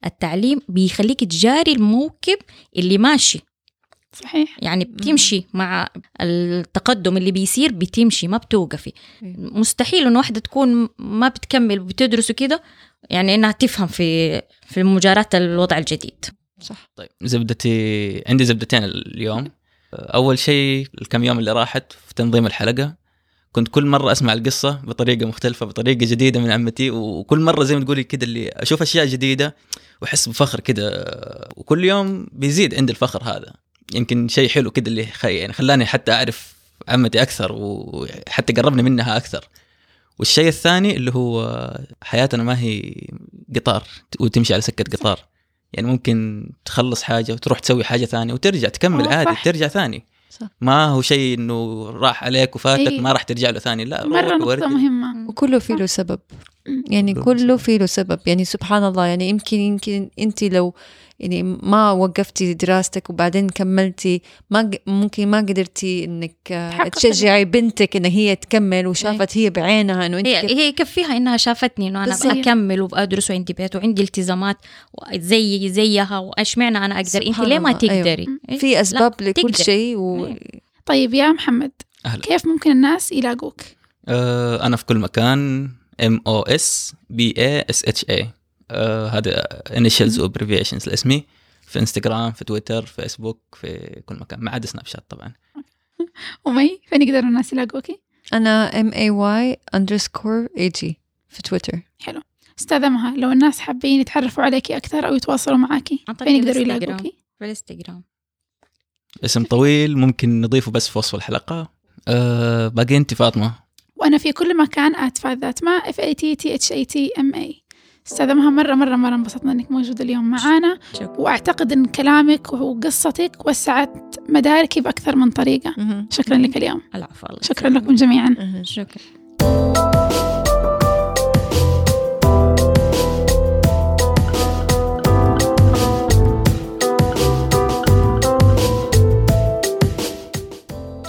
التعليم بيخليك تجاري الموكب اللي ماشي. صحيح. يعني بتمشي مع التقدم اللي بيصير بتمشي ما بتوقفي. مستحيل إنه واحدة تكون ما بتكمل وبتدرس كده يعني إنها تفهم في في مجاراة الوضع الجديد. صح. طيب زبدتي عندي زبدتين اليوم. أول شيء الكم يوم اللي راحت في تنظيم الحلقة كنت كل مرة أسمع القصة بطريقة مختلفة بطريقة جديدة من عمتي وكل مرة زي ما تقولي كده اللي أشوف أشياء جديدة وأحس بفخر كده. وكل يوم بيزيد عندي الفخر هذا. يمكن شيء حلو كده اللي خي يعني خلاني حتى أعرف عمتي أكثر وحتى قربني منها أكثر. والشيء الثاني اللي هو حياتنا ما هي قطار وتمشي على سكة قطار. يعني ممكن تخلص حاجة وتروح تسوي حاجة ثانية وترجع تكمل آه، عادي صح. ترجع ثاني صح. ما هو شيء إنه راح عليك وفاتك إيه. ما راح ترجع له ثاني لا نقطة وارجع. مهمة وكله في له سبب يعني كله كله في له سبب يعني سبحان الله يعني يمكن يمكن انت لو يعني ما وقفتي دراستك وبعدين كملتي ما ممكن ما قدرتي إنك آه، تشجعي بنتك إن هي تكمل وشافت هي بعينها إنه أنت هي هي يكفيها إنها شافتني إنه أنا. اكمل وادرس وعندي بيت وعندي التزامات زي زيها واشمعنى أنا أقدر أنت ليه ما أيوة. تقدري إيه؟ في أسباب لكل تقدر. شيء و... أيوة. طيب يا محمد أهلا. كيف ممكن الناس يلاقوك؟ آه، أنا في كل مكان M O S B A S H A هذا initials و abbreviations لاسمي في انستغرام في تويتر فيسبوك في كل مكان ما عدا سناب شات طبعا. ومي فين يقدروا الناس يلاقوكي؟ أنا M A Y underscore A G في تويتر حلو. أستاذة مها لو الناس حابين يتعرفوا عليكي أكثر أو يتواصلوا معاكي فين يقدروا. يلاقوكي؟ في الإنستغرام. اسم طويل ممكن نضيفه بس في وصف الحلقة. آه، باقي أنت فاطمة. وأنا في كل مكان أتفاد ذات ما F A T T H A T M A. أستاذة مها مرة مرة مرة. انبسطنا إنك موجودة اليوم معانا. شكرا. وأعتقد إن كلامك وقصتك وسعت مداركي بأكثر من طريقة. شكرا لك اليوم. العفو شكرا لكم جميعا. شكرا.